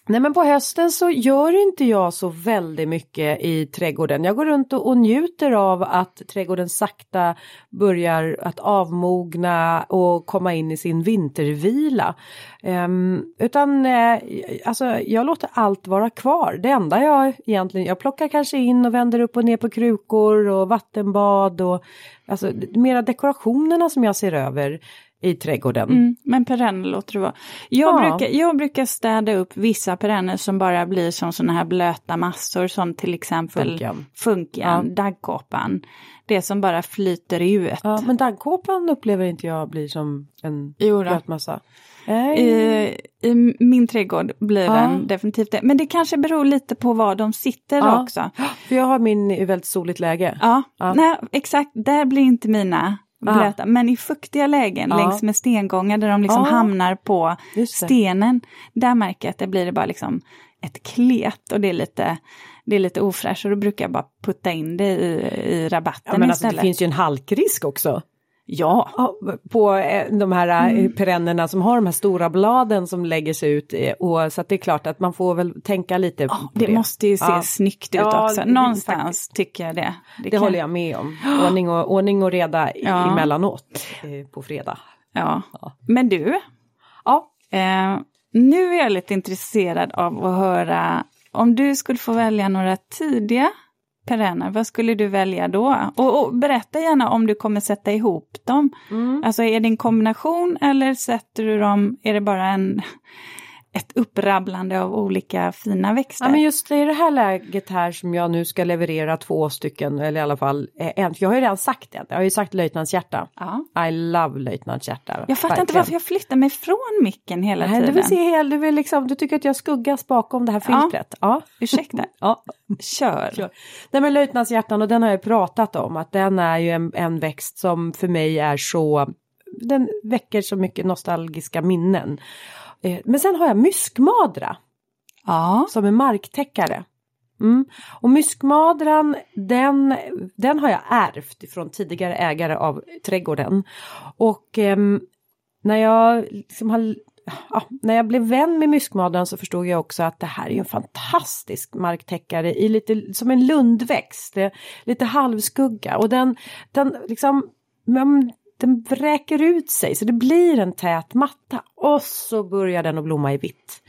Nej men på hösten så gör inte jag så väldigt mycket i trädgården. Jag går runt och, och njuter av att trädgården sakta börjar att avmogna och komma in i sin vintervila. Um, utan eh, alltså jag låter allt vara kvar. Det enda jag egentligen, jag plockar kanske in och vänder upp och ner på krukor och vattenbad och alltså mera dekorationerna som jag ser över i trädgården. Mm, men perenner låter det vara. Jag, Ja. brukar, jag brukar städa upp vissa perenner som bara blir som sådana här blöta massor som till exempel Funkian. funkian, daggkåpan. Det som bara flyter ut. Ja, men daggkåpan upplever inte jag blir som en Jo då. blötmassa. Nej. I, I min trädgård blir Ja. den definitivt det. Men det kanske beror lite på var de sitter Ja. också. För jag har min i väldigt soligt läge. Ja, Ja. Nej, exakt. Där blir inte mina Ja. Blöta. Men i fuktiga lägen Ja. längs med stengångar där de liksom Ja. hamnar på stenen. Där märker jag att det blir det bara liksom ett klet och det är lite, det är lite ofräscht. Och då brukar jag bara putta in det i, i rabatten Ja, men alltså, istället. det finns ju en halkrisk också. Ja, Ja, på eh, de här Mm. eh, perennerna som har de här stora bladen som lägger sig ut. eh, Och, så det är klart att man får väl tänka lite på det, det. måste ju se Ja. snyggt ut Ja, också. det- Någonstans faktiskt. tycker jag det. Det kan- håller jag med om. [GASPS] Ordning och, ordning och reda Ja. emellanåt på fredag. Ja. Men du, Ja, Eh, nu är jag lite intresserad av att höra om du skulle få välja några tidiga perenner, vad skulle du välja då? Och, och berätta gärna om du kommer sätta ihop dem. Mm. Alltså är det en kombination eller sätter du dem, är det bara en, ett upprabblande av olika fina växter? Ja men just i det här läget här som jag nu ska leverera två stycken eller i alla fall eh, en. för Jag har ju redan sagt det, jag har ju sagt löjtnantshjärta. ja. I love löjtnantshjärta. Jag fattar inte varför jag flyttar mig från micken hela Nej, du tiden. vill se hel, du vill liksom, du tycker att jag skuggas bakom det här Ja. filtret. Ja. Ursäkta, [LAUGHS] ja. kör. Kör. Nej men löjtnantshjärtan och den har jag pratat om att den är ju en, en växt som för mig är så, den väcker så mycket nostalgiska minnen. Eh, Men sen har jag myskmadra. Ja. som en marktäckare. Mm. Och myskmadran den, den har jag ärvt från tidigare ägare av trädgården. Och ehm, när jag liksom har Ja, när jag blev vän med myskmadran så förstod jag också att det här är en fantastisk marktäckare i lite som en lundväxt, är lite halvskugga och den, den liksom men den vräker ut sig så det blir en tät matta och så börjar den att blomma i vitt.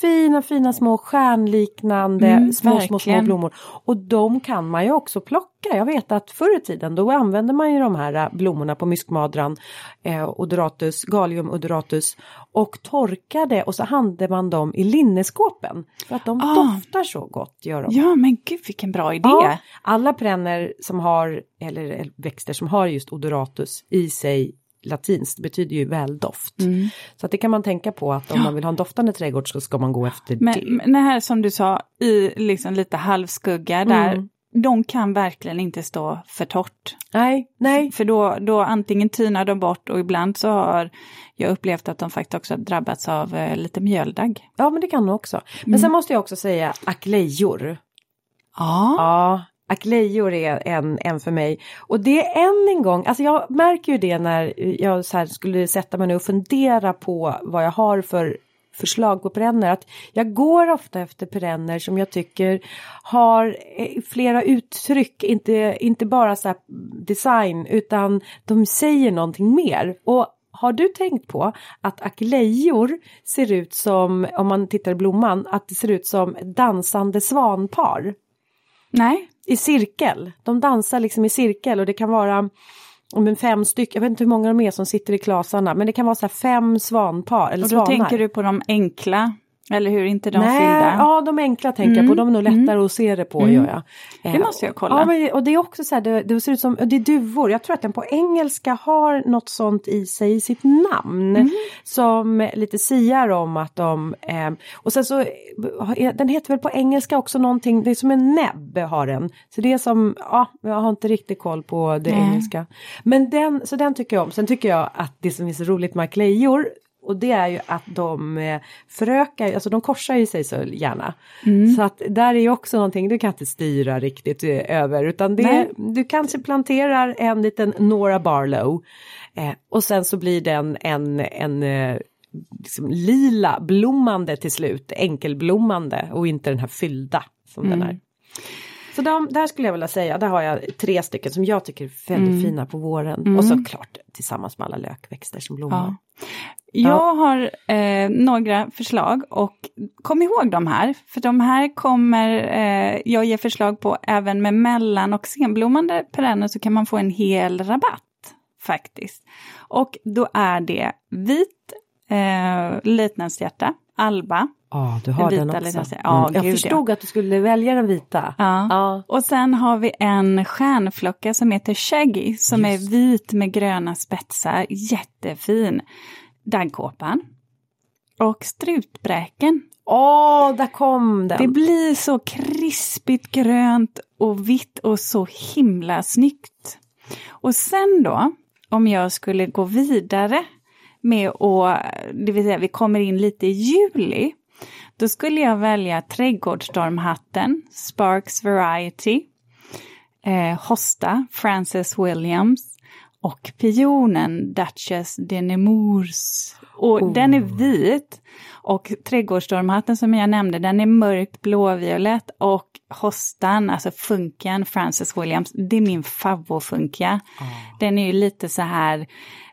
Fina fina små stjärnliknande Mm, små, små små blommor. Och de kan man ju också plocka. Jag vet att förr i tiden då använde man ju de här eh, blommorna på myskmadran, eh, odoratus, galium odoratus och torkade och så hade man dem i linneskåpen. För att de Ah. doftar så gott gör de. Ja, men gud vilken bra idé. Ja, alla perenner som har, eller, eller växter som har just odoratus i sig latinskt betyder ju väldoft. Mm. Så att det kan man tänka på att om man vill ha en doftande trädgård så ska man gå efter Men, det. men det här som du sa, i liksom lite halvskugga där, Mm. de kan verkligen inte stå för torrt. Nej, nej. För då, då antingen tynar de bort och ibland så har jag upplevt att de faktiskt också har drabbats av eh, lite mjöldagg. Ja men det kan nog också. Men Mm. sen måste jag också säga aklejor. Ja. Ja, aklejor är en, en för mig. Och det är än en gång, alltså jag märker ju det när jag så här skulle sätta mig ner och fundera på vad jag har för förslag på perenner. Att jag går ofta efter perenner som jag tycker har eh, flera uttryck, inte, inte bara så design utan de säger någonting mer. Och har du tänkt på att aklejor ser ut som, om man tittar i blomman, att det ser ut som dansande svanpar? Nej. I cirkel. De dansar liksom i cirkel och det kan vara om en fem stycken, jag vet inte hur många de är som sitter i klasarna, men det kan vara så fem svanpar eller Och då svanar. tänker du på de enkla, eller hur? Inte de Nej, fyllda? ja de enkla tänker jag på, de är nog lättare att se det på gör jag. Det Eh, måste jag kolla. Ja, men, och det är också så här, det, det ser ut som, det är duvor, jag tror att den på engelska har något sånt i sig i sitt namn. Som lite siar om att de, eh, och sen så, eh, den heter väl på engelska också någonting, det är som en näbb har den. Så det är som, ja, jag har inte riktigt koll på det Nej. engelska. Men den, så den tycker jag om. Sen tycker jag att det som är så roligt med klejor och det är ju att de eh, förökar, alltså de korsar ju sig så gärna. Så att där är ju också någonting du kan inte styra riktigt eh, över utan det, Nej. du kanske planterar en liten Nora Barlow eh, och sen så blir den en, en eh, liksom lila blommande till slut, enkelblommande och inte den här fyllda som den är. Så de, där skulle jag vilja säga, där har jag tre stycken som jag tycker är väldigt fina på våren. Och såklart tillsammans med alla lökväxter som blommar. Ja. Jag har eh, några förslag och kom ihåg de här, för de här kommer eh, jag ge förslag på även med mellan och senblommande perenner så kan man få en hel rabatt faktiskt. Och då är det vit eh, litnätshjärta, alba. Ja, du har Den den vita också. lilla- ja, Mm. Jag gud, förstod att du skulle välja den vita. Ja. Ja. Och sen har vi en stjärnflocka som heter Shaggy som är vit med gröna spetsar, jättefin. Daggkåpan. Och strutbräken. Åh, där kom den. Det blir så krispigt grönt och vitt och så himla snyggt. Och sen då, om jag skulle gå vidare med att, det vill säga vi kommer in lite i juli, då skulle jag välja trädgårdsstormhatten, Sparks Variety, eh, Hosta, Frances Williams och pionen Duchess de Nemours. Och den är vit. Och trädgårdsstormhatten som jag nämnde, den är mörkt blåviolett och hostan, alltså funken, Frances Williams, det är min favoritfunka. Den är ju lite så här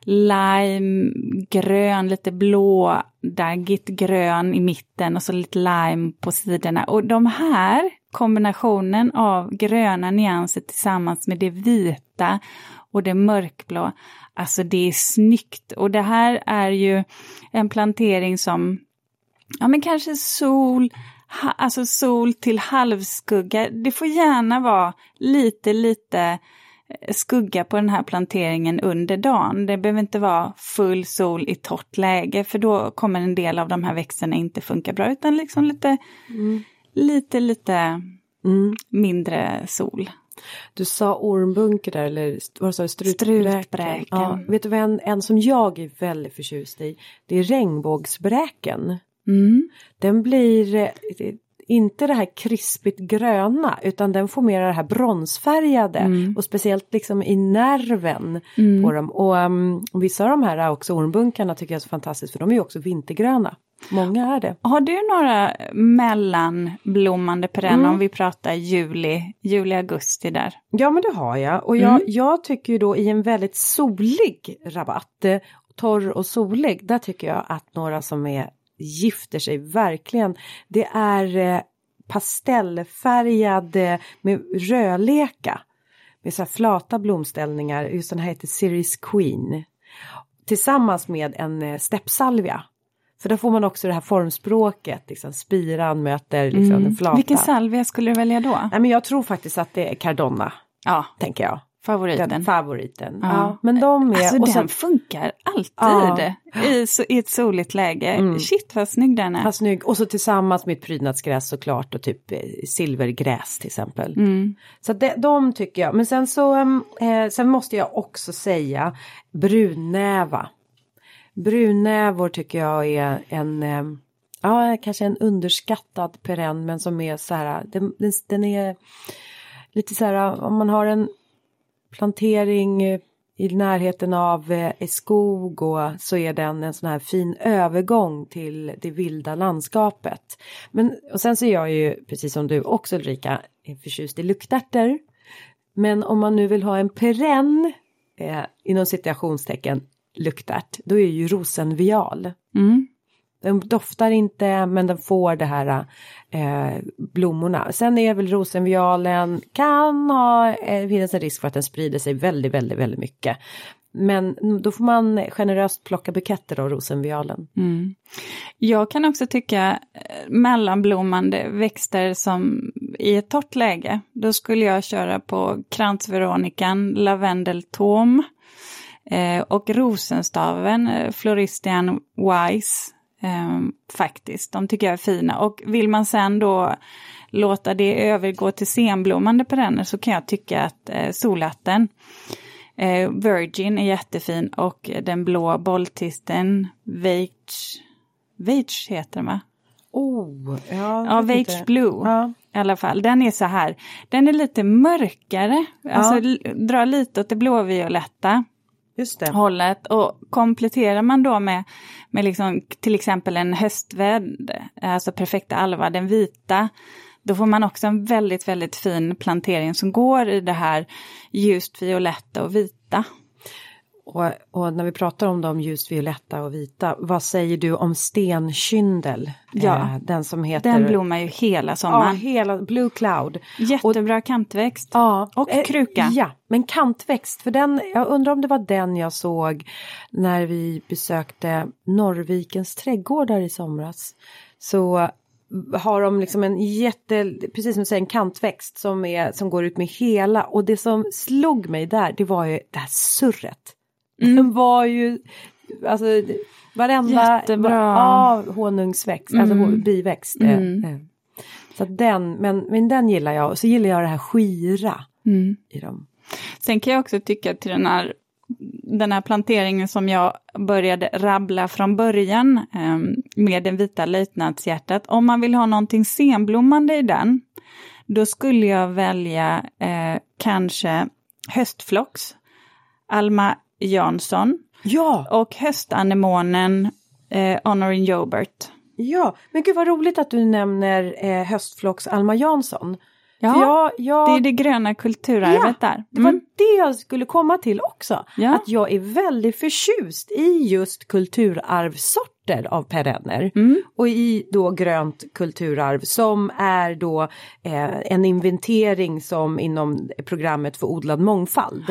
limegrön, lite blå, daggigt grön i mitten och så lite lime på sidorna. Och de här kombinationen av gröna nyanser tillsammans med det vita och det mörkblå, alltså det är snyggt. Och det här är ju en plantering som, ja men kanske sol, ha, alltså sol till halvskugga. Det får gärna vara lite, lite eh, skugga på den här planteringen under dagen. Det behöver inte vara full sol i torrt läge för då kommer en del av de här växterna inte funka bra utan liksom lite, lite, lite Mm. mindre sol. Du sa ormbunke där eller vad sa du? Strutbräken. Strutbräken. Ja, vet du vad en, en som jag är väldigt förtjust i? Det är regnbågsbräken. Mm. Den blir eh, inte det här krispigt gröna utan den får mer det här bronsfärgade Mm. och speciellt liksom i nerven på dem. Och um, vissa av de här också ormbunkarna tycker jag är så fantastiskt för de är ju också vintergröna. Många är det. Har du några mellanblommande perenner Mm. om vi pratar juli, juli, augusti där? Ja men det har jag och jag, jag tycker ju då i en väldigt solig rabatt, eh, torr och solig, där tycker jag att några som är gifter sig verkligen. Det är eh, pastellfärgad eh, med rödleka. Med så här flata blomställningar, just den här heter Series Queen. Tillsammans med en eh, steppsalvia. För då får man också det här formspråket, liksom spiran möter liksom den flata. Vilken salvia skulle du välja då? Nej men jag tror faktiskt att det är Cardonna, Ja, tänker jag. Favoriten. Den favoriten. Ja. Ja. men de är... Alltså och den sen, funkar alltid Ja. i, så, i ett soligt läge. Mm. Shit vad snygg den är. vad snygg. Och så tillsammans med ett prydnadsgräs såklart och typ eh, silvergräs till exempel. Mm. Så det, de tycker jag. Men sen så, em, eh, sen måste jag också säga brunnäva. Brunnävor tycker jag är en, em, ja kanske en underskattad perenn men som är så här, den, den, den är lite så här om man har en plantering eh, i närheten av eh, skog och så är den en sån här fin övergång till det vilda landskapet. Men och sen så är jag ju precis som du också Ulrika förtjust i luktärtor. Men om man nu vill ha en perenn eh, inom citationstecken luktärt, då är ju rosenvial. Mm. Den doftar inte men den får det här eh, blommorna. Sen är väl rosenvialen kan ha, eh, finnas en risk för att den sprider sig väldigt, väldigt, väldigt mycket. Men då får man generöst plocka buketter av rosenvialen. Mm. Jag kan också tycka eh, mellanblommande växter som i ett torrt läge, då skulle jag köra på kransveronikan, lavendeltom eh, och rosenstaven, eh, floristian wise eh, faktiskt. De tycker jag är fina. Och vill man sen då låta det övergå till senblommande perenner så kan jag tycka att eh, solhatten eh, Virgin är jättefin och den blå bolltisten Veitch, Veitch heter den va? Oh, ja, ja Veitch Blue ja. i alla fall. Den är så här, den är lite mörkare, ja. alltså drar lite åt det blåvioletta. Just det. hållet. Och kompletterar man då med, med liksom, till exempel en höstvädd, alltså perfekta alva, den vita, då får man också en väldigt, väldigt fin plantering som går i det här ljust violetta och vita. Och, och, när vi pratar om de ljust violetta och vita, vad säger du om stenkyndel? Ja, eh, den som heter... Den blommar ju hela sommaren. Ja, hela Blue Cloud. Jättebra och, kantväxt. Ja, och eh, kruka. Ja, men kantväxt, för den, jag undrar om det var den jag såg när vi besökte Norrvikens trädgårdar i somras. Så har de liksom en jätte, precis som du säger, en kantväxt som, är, som går ut med hela och det som slog mig där det var ju det här surret. Mm. [LAUGHS] Var ju, alltså varenda Jättebra. Ja, honungsväxt, alltså mm. alltså biväxt. Mm. Eh, så den, men, men den gillar jag och så gillar jag det här skira mm. i dem. Sen kan jag också tycka till den här den här planteringen som jag började rabbla från början eh, med den vita löjtnantshjärtat. Om man vill ha någonting senblommande i den, då skulle jag välja eh, kanske höstflox, Alma Jansson ja. och höstanemonen eh, Honorin Jobert. Ja, men gud vad roligt att du nämner eh, höstflox Alma Jansson. Ja, jag, jag, det är det gröna kulturarvet ja, där. Mm. Det var mm. det jag skulle komma till också. Ja. Att jag är väldigt förtjust i just kulturarvsorter av perenner. Mm. Och i då grönt kulturarv som är då eh, en inventering som inom programmet för odlad mångfald.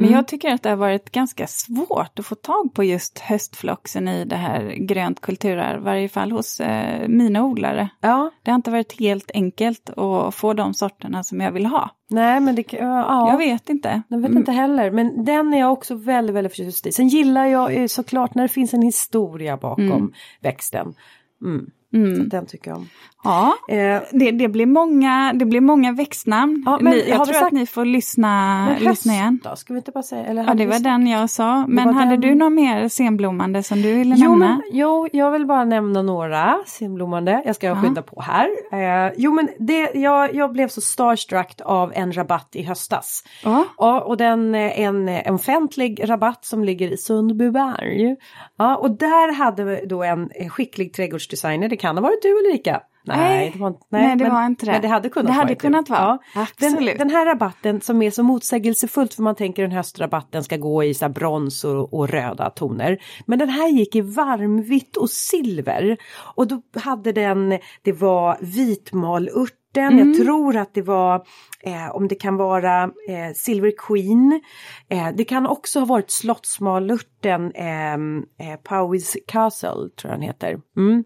Men mm. jag tycker att det har varit ganska svårt att få tag på just höstfloxen i det här grönt kulturarv, i varje fall hos eh, mina odlare. Ja. Det har inte varit helt enkelt att få de sorterna som jag vill ha. Nej men det, ja. Jag vet inte. Jag vet mm. inte heller, men den är jag också väldigt, väldigt förtjust i. Sen gillar jag såklart när det finns en historia bakom mm. växten. Mm. Mm. Den tycker jag om. Ja, eh, det, det, blir många, det blir många växtnamn. Ja, men, ni, jag tror sagt... att ni får lyssna, men lyssna igen. Då, ska vi inte bara säga, eller ja, det var den jag sa. Men hade den... du något mer senblommande som du ville jo, nämna? Men, jo, jag vill bara nämna några senblommande. Jag ska ja. skynda på här. Eh, jo, men det, jag, jag blev så starstruck av en rabatt i höstas. Ja. Och, och den en, en offentlig rabatt som ligger i Sundbyberg. Ja, och där hade då en skicklig trädgårdsdesigner, kan ha varit du Ulrika, Nej, det var, nej, nej det men, var inte det. Men det hade kunnat det. Hade kunnat vara. Ja. Den, den, här rabatten som är så motsägelsefullt för man tänker en höstrabatten ska gå i så brons och, och, röda toner. Men den här gick i varmvitt och silver. Och då hade den, det var vitmalört Mm. Jag tror att det var, eh, om det kan vara eh, Silver Queen. Eh, det kan också ha varit slottsmalörten ehm, eh, Powys Castle, tror jag den heter. Mm.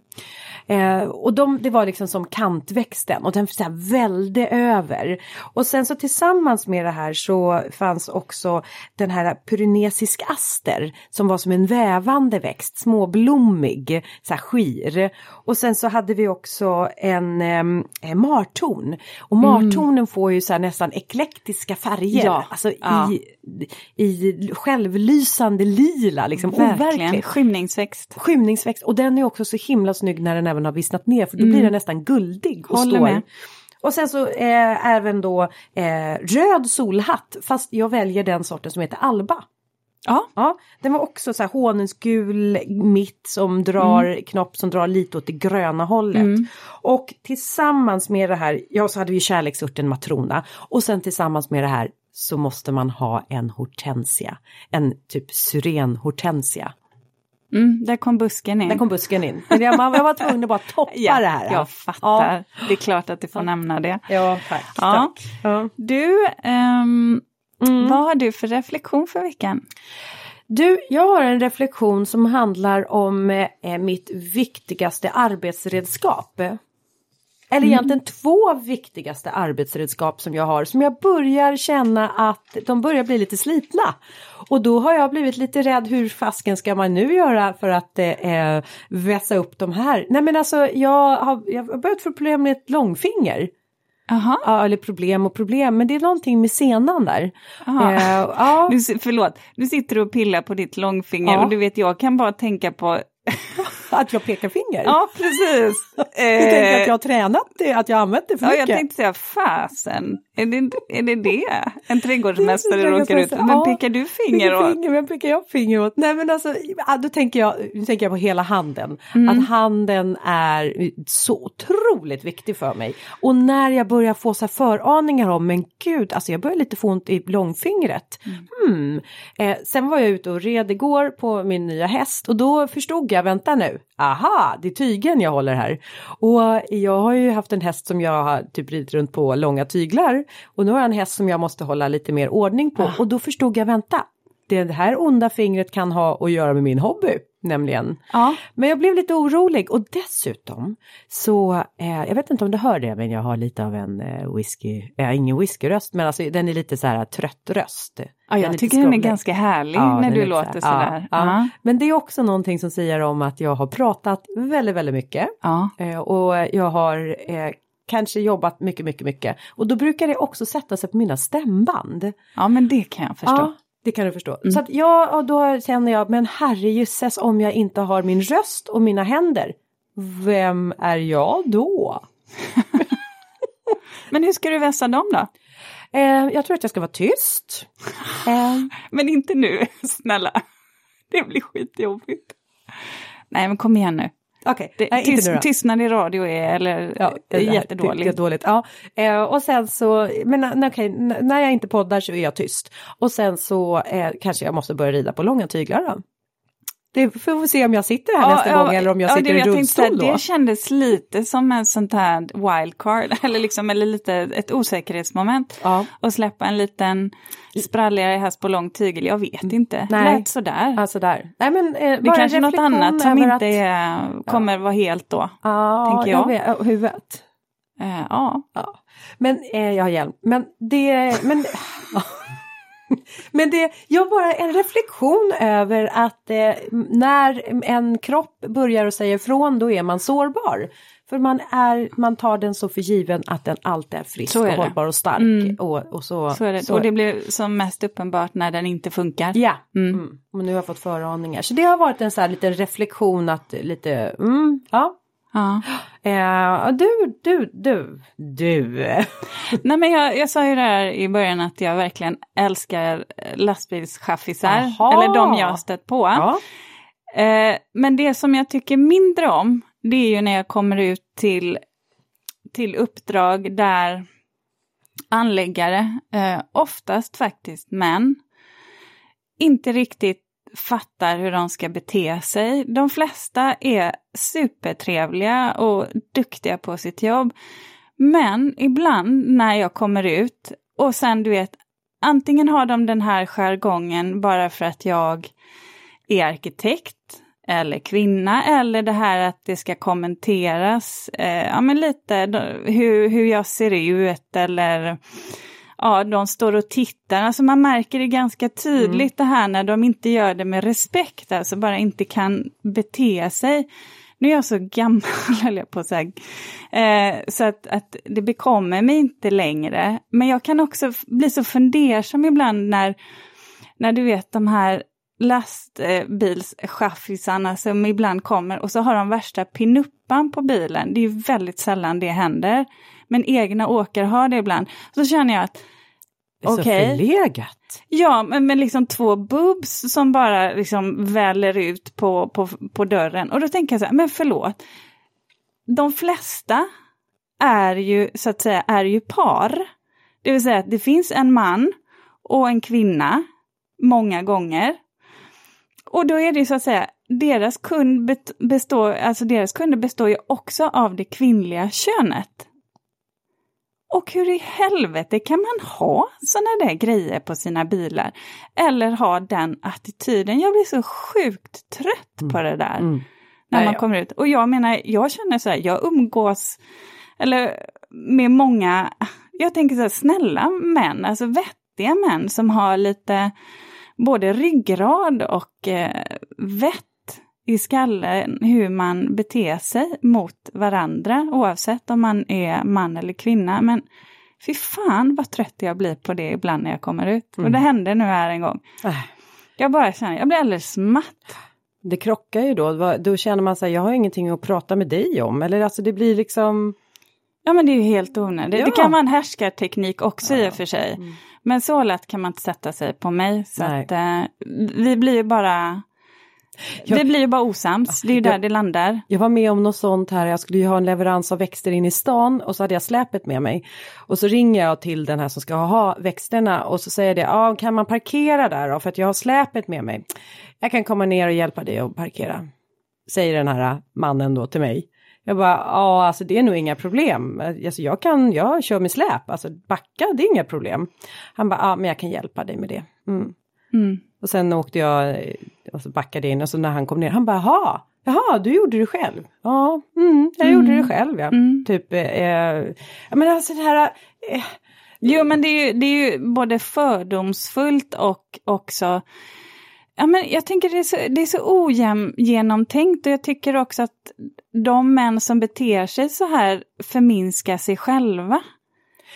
Eh, och de, det var liksom som kantväxten och den så här välde över. Och sen så tillsammans med det här så fanns också den här pyrenesisk aster som var som en vävande växt, småblommig, så här skir. Och sen så hade vi också en eh, marton. Och martonen mm. får ju så nästan eklektiska färger. Ja. Alltså ja. i, i självlysande lila liksom. Verkligen. Skymningsväxt. Skymningsväxt och den är också så himla snygg när den även har vissnat ner för då mm. blir den nästan guldig och Håller står. Med. Och sen så eh, även då eh, röd solhatt fast jag väljer den sorten som heter Alba. Ja. Ja, den var också så här honungsgul mitt som drar, Mm. knopp som drar lite åt det gröna hållet. Och tillsammans med det här, ja så hade vi kärleksörten matrona och sen tillsammans med det här så måste man ha en hortensia, en typ syrenhortensia. Mm, där kom busken in. Där kom busken in. Jag, var tvungen att bara toppa ja, det här. Jag fattar. Det är klart att du får nämna det. Ja, tack. Ja. tack. Ja. Du, ehm, Mm. vad har du för reflektion för veckan? Du, jag har en reflektion som handlar om eh, mitt viktigaste arbetsredskap. Eller egentligen två viktigaste arbetsredskap som jag har som jag börjar känna att de börjar bli lite slitna. Och då har jag blivit lite rädd hur fasken ska man nu göra för att eh, vässa upp de här. Nej men alltså jag har, jag har börjat få problem med ett långfinger. Jaha, Ja, eller problem och problem, men det är någonting med senan där. Aha. Eh, ja. [LAUGHS] du, förlåt. Du sitter och pillar på ditt långfinger Ja. och du vet jag kan bara tänka på... [LAUGHS] Att jag pekar finger? Ja, precis. [LAUGHS] Du tänker Eh, att jag har tränat det, att jag har använt det för Ja, mycket? jag tänkte säga fasen, är det, är det det en trädgårdsmästare råkar ut Men ja. pekar du finger åt? Finger, vem pekar jag finger åt? Nej men alltså, då tänker jag, nu tänker jag på hela handen. Mm. Att handen är så otroligt viktig för mig. Och när jag börjar få så här föraningar om, men gud, alltså jag börjar lite få ont i långfingret. Hmm. Eh, sen var jag ute och red igår på min nya häst och då förstod jag, vänta nu, aha, det är tygen jag håller här. Och jag har ju haft en häst som jag har typ ridit runt på långa tyglar. Och nu har jag en häst som jag måste hålla lite mer ordning på. Och då förstod jag, vänta, det här onda fingret kan ha att göra med min hobby, nämligen. Ja. Men jag blev lite orolig och dessutom så, eh, jag vet inte om du hör det, men jag har lite av en eh, whisky, eh, ingen whiskyröst, men alltså den är lite så här trött röst. Ja, jag lite tycker den är ganska härlig Ja, när den är du låter så här-. Ja, ja. Men det är också någonting som säger om att jag har pratat väldigt, väldigt mycket. Eh, och jag har eh, kanske jobbat mycket, mycket, mycket. Och då brukar det också sätta sig på mina stämband. ja, men det kan jag förstå. Ja, det kan du förstå. Så att jag, och då känner jag, men herrejösses om jag inte har min röst och mina händer, vem är jag då? [LAUGHS] Men hur ska du vässa dem då? Eh, jag tror att jag ska vara tyst. Eh, [LAUGHS] Men inte nu, [LAUGHS] snälla. Det blir skitjobbigt. Nej, men kom igen nu. Okej, inte tyst, tystnad i radio är, eller, Ja, är jättedåligt. Det är dåligt. Ja. Eh, och sen så, men okej, n- när jag inte poddar så är jag tyst. Och sen så eh, kanske jag måste börja rida på långa tyglar då. Det får vi se om jag sitter här nästa gång eller om jag ja, sitter det, i tänkte rullstol då. Det kändes lite som en sånt här wildcard, [LAUGHS] eller liksom eller lite ett osäkerhetsmoment. Ja. Och släppa en liten spralligare häst på lång tygel, jag vet inte. Nej. Lät sådär. Alltså där. Nej, men, eh, det är kanske en något annat som inte är, kommer vara helt då. ja, tänker jag. vet, ja, huvudet. Eh, ja. Ja. Men eh, jag har hjälm. Men det, men, [LAUGHS] men det, jag bara en reflektion över att eh, när en kropp börjar att säga ifrån då är man sårbar. För man, är, man tar den så för given att den alltid är frisk Så är och hållbar och stark. Mm. Och, och så, Så är det. Och det blir som mest uppenbart när den inte funkar. Ja, mm. och nu har jag fått föraningar. Så det har varit en så här liten reflektion att lite, mm, ja. Ja. Eh, du, du, du, du. [LAUGHS] Nej men jag, jag sa ju det här i början att jag verkligen älskar lastbilschaffisar. Jaha. Eller de jag har stött på. Ja. Eh, men det som jag tycker mindre om, det är ju när jag kommer ut till, till uppdrag där anläggare, eh, oftast faktiskt män, inte riktigt fattar hur de ska bete sig. De flesta är supertrevliga och duktiga på sitt jobb. Men ibland när jag kommer ut och sen du vet, antingen har de den här jargongen bara för att jag är arkitekt eller kvinna eller det här att det ska kommenteras, eh, ja men lite då, hur, hur jag ser ut eller ja, de står och tittar. Alltså man märker det ganska tydligt det här när de inte gör det med respekt, alltså bara inte kan bete sig. Nu är jag så gammal, [LAUGHS] höll jag på att säga, eh, så att, att det bekommer mig inte längre. Men jag kan också bli så fundersam ibland när, när du vet de här lastbilschaffisarna som ibland kommer och så har de värsta pinuppan på bilen. Det är väldigt sällan det händer. Men egna åkare har det ibland. Så känner jag att är så Okej. förlegat. Ja, men med liksom två bubs som bara liksom väller ut på, på, på dörren. Och då tänker jag så här, men förlåt. De flesta är ju så att säga är ju par. Det vill säga att det finns en man och en kvinna många gånger. Och då är det ju så att säga, deras kund består, alltså deras kunder består ju också av det kvinnliga könet. Och hur i helvete kan man ha sådana där grejer på sina bilar? Eller ha den attityden? Jag blir så sjukt trött på det där. Mm. När Nej, man kommer ut. Och jag menar, jag känner så här, jag umgås eller med många, jag tänker så här, snälla män, alltså vettiga män som har lite både ryggrad och eh, vett i skallen hur man beter sig mot varandra oavsett om man är man eller kvinna. Men fy fan vad trött jag blir på det ibland när jag kommer ut. Och det hände nu här en gång. Äh, Jag bara känner, jag blir alldeles matt. Det krockar ju då, då känner man sig, jag har ingenting att prata med dig om. Eller alltså det blir liksom, Ja men det är ju helt onödigt. Ja. Det kan vara en härskarteknik också i och för sig. Men så lätt kan man inte sätta sig på mig. Så att eh, vi blir ju bara Jag- Vi blir ju bara osams, det är ju där Jag- det landar. Jag var med om något sånt här, jag skulle ju ha en leverans av växter in i stan och så hade jag släpet med mig. Och så ringer jag till den här som ska ha växterna och så säger det, ja kan man parkera där då för att jag har släpet med mig. Jag kan komma ner och hjälpa dig att parkera. Säger den här mannen då till mig. Jag bara, ja alltså det är nog inga problem. Alltså jag kan, jag kör med släp, alltså backa det är inga problem. Han bara, ja men jag kan hjälpa dig med det. Mm. Mm. Och sen åkte jag eh, och så backade in och så när han kom ner, han bara, jaha, jaha, du gjorde det själv? Ja, mm, jag gjorde det själv ja. Mm. Typ, eh, eh, men alltså det här, eh, Jo men det är, ju, det är ju både fördomsfullt och också Ja, men jag tänker det är så, det är så ogenomtänkt och jag tycker också att de män som beter sig så här förminskar sig själva.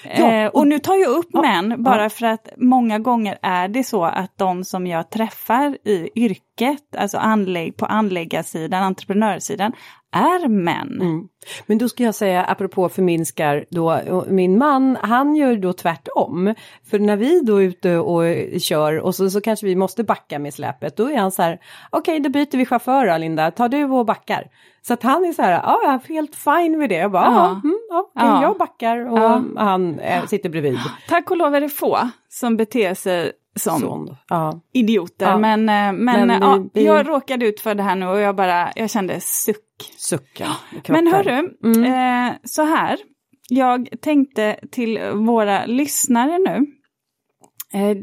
Ja, eh, och nu tar jag upp ja, män bara för att många gånger är det så att de som jag träffar i yrket, alltså anlägg, på anläggarsidan, entreprenörssidan, är män. Mm. Men då ska jag säga, apropå förminskar, då, min man, han gör då tvärtom. För när vi då är ute och kör och så, så kanske vi måste backa med släpet, då är han så här, okej då byter vi chaufför då, Linda, tar du och backar. Så att han är så här, ja jag är helt fine med det. Jag bara, ja, mm, Ja. jag backar och han eh, sitter bredvid. Tack och lov är det få som beter sig som Sån. Ja. idioter. Ja. Men, eh, men, Men eh, vi- ja, vi- jag råkade ut för det här nu och jag bara, jag kände suck. Sucka. Men hörru, Mm. eh, så här. Jag tänkte till våra lyssnare nu. Eh,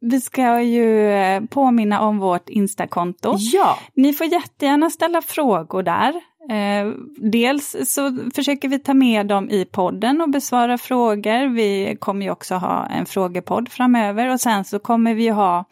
vi ska ju eh, påminna om vårt Instakonto. Ja, Ni får jättegärna ställa frågor där. Eh, dels så försöker vi ta med dem i podden och besvara frågor. Vi kommer ju också ha en frågepodd framöver och sen så kommer vi ju ha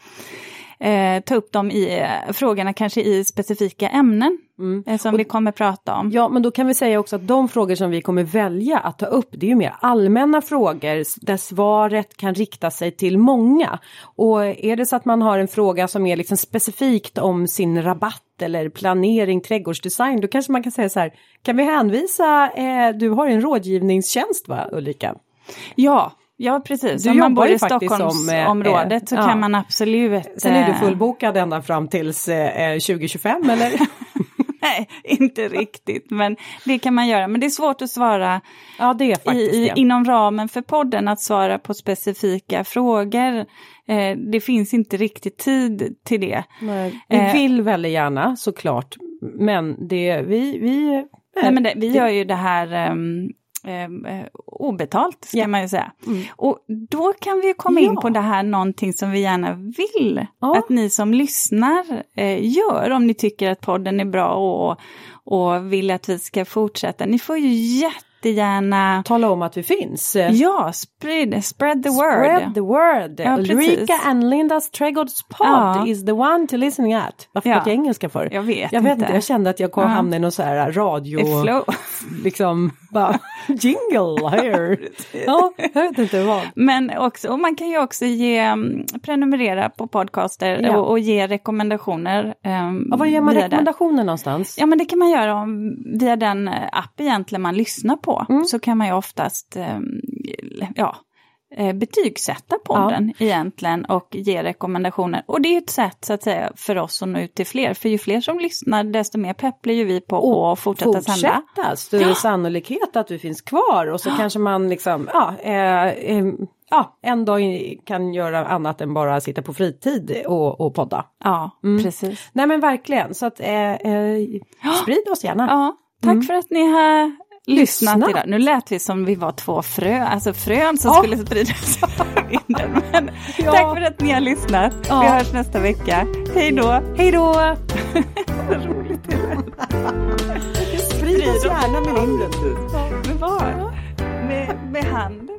eh, ta upp dem i eh, frågorna kanske i specifika ämnen eh, som vi kommer prata om. Ja, men då kan vi säga också att de frågor som vi kommer välja att ta upp, det är ju mer allmänna frågor där svaret kan rikta sig till många. Och är det så att man har en fråga som är liksom specifikt om sin rabatt eller planering, trädgårdsdesign, då kanske man kan säga så här, kan vi hänvisa, eh, du har en rådgivningstjänst va Ulrika? Ja, ja precis. Du Om man bor i som, eh, Stockholmsområdet så eh, ja. kan man absolut... Sen är du eh, fullbokad ända fram tills eh, 2025 [LAUGHS] eller? Nej, inte riktigt, men det kan man göra. Men det är svårt att svara ja, det är faktiskt i, i, inom ramen för podden att svara på specifika frågor. Eh, det finns inte riktigt tid till det. Nej, Vi Eh, vill väldigt gärna såklart, men det vi, vi Nej, men det, vi gör ju det här ehm, eh, obetalt, ska Ja. man ju säga. Mm. Och då kan vi komma in Ja. på det här någonting som vi gärna vill Ja. att ni som lyssnar eh, gör, om ni tycker att podden är bra och, och vill att vi ska fortsätta. Ni får ju jättegärna tala om att vi finns. Ja, spread, spread the word. Spread the word. Ja, Ulrika and Lindas trädgårdspodd Ja. is the one to listen at. Varför Ja. jag engelska för? Jag vet jag vet inte. jag kände att jag kom Ja. hamna i någon så här radio, [LAUGHS] liksom bara jingle here. [LAUGHS] ja, jag vet inte vad. Men också, och man kan ju också ge, mm, prenumerera på podcaster Ja. och, och ge rekommendationer. Um, Ja, vad ger man rekommendationer någonstans? Ja men det kan man göra om, via den eh, app egentligen man lyssnar på. Mm. Så kan man ju oftast, ehm, ja, eh, betygsätta podden ja. egentligen och ge rekommendationer. Och det är ett sätt så att säga för oss att nå ut till fler. För ju fler som lyssnar desto mer pepp blir ju vi på att fortsätta, fortsätta sända. Fortsätta, större ja. sannolikhet att vi finns kvar och så ja. kanske man liksom, ja, eh, eh, ja, en dag kan göra annat än bara sitta på fritid och, och podda. Ja, mm. precis. Nej men verkligen, så att eh, eh, sprid oss gärna. Ja, tack mm. för att ni har lyssnat Lyssna. idag. Nu lät vi som vi var två frö, alltså frön som ja. skulle spridas [LAUGHS] vinden. Men ja. Tack för att ni har lyssnat. Ja. Vi hörs nästa vecka. Hej då! Hej då! Vad roligt det Sprid oss gärna med vinden. Med vad? Med, med handen.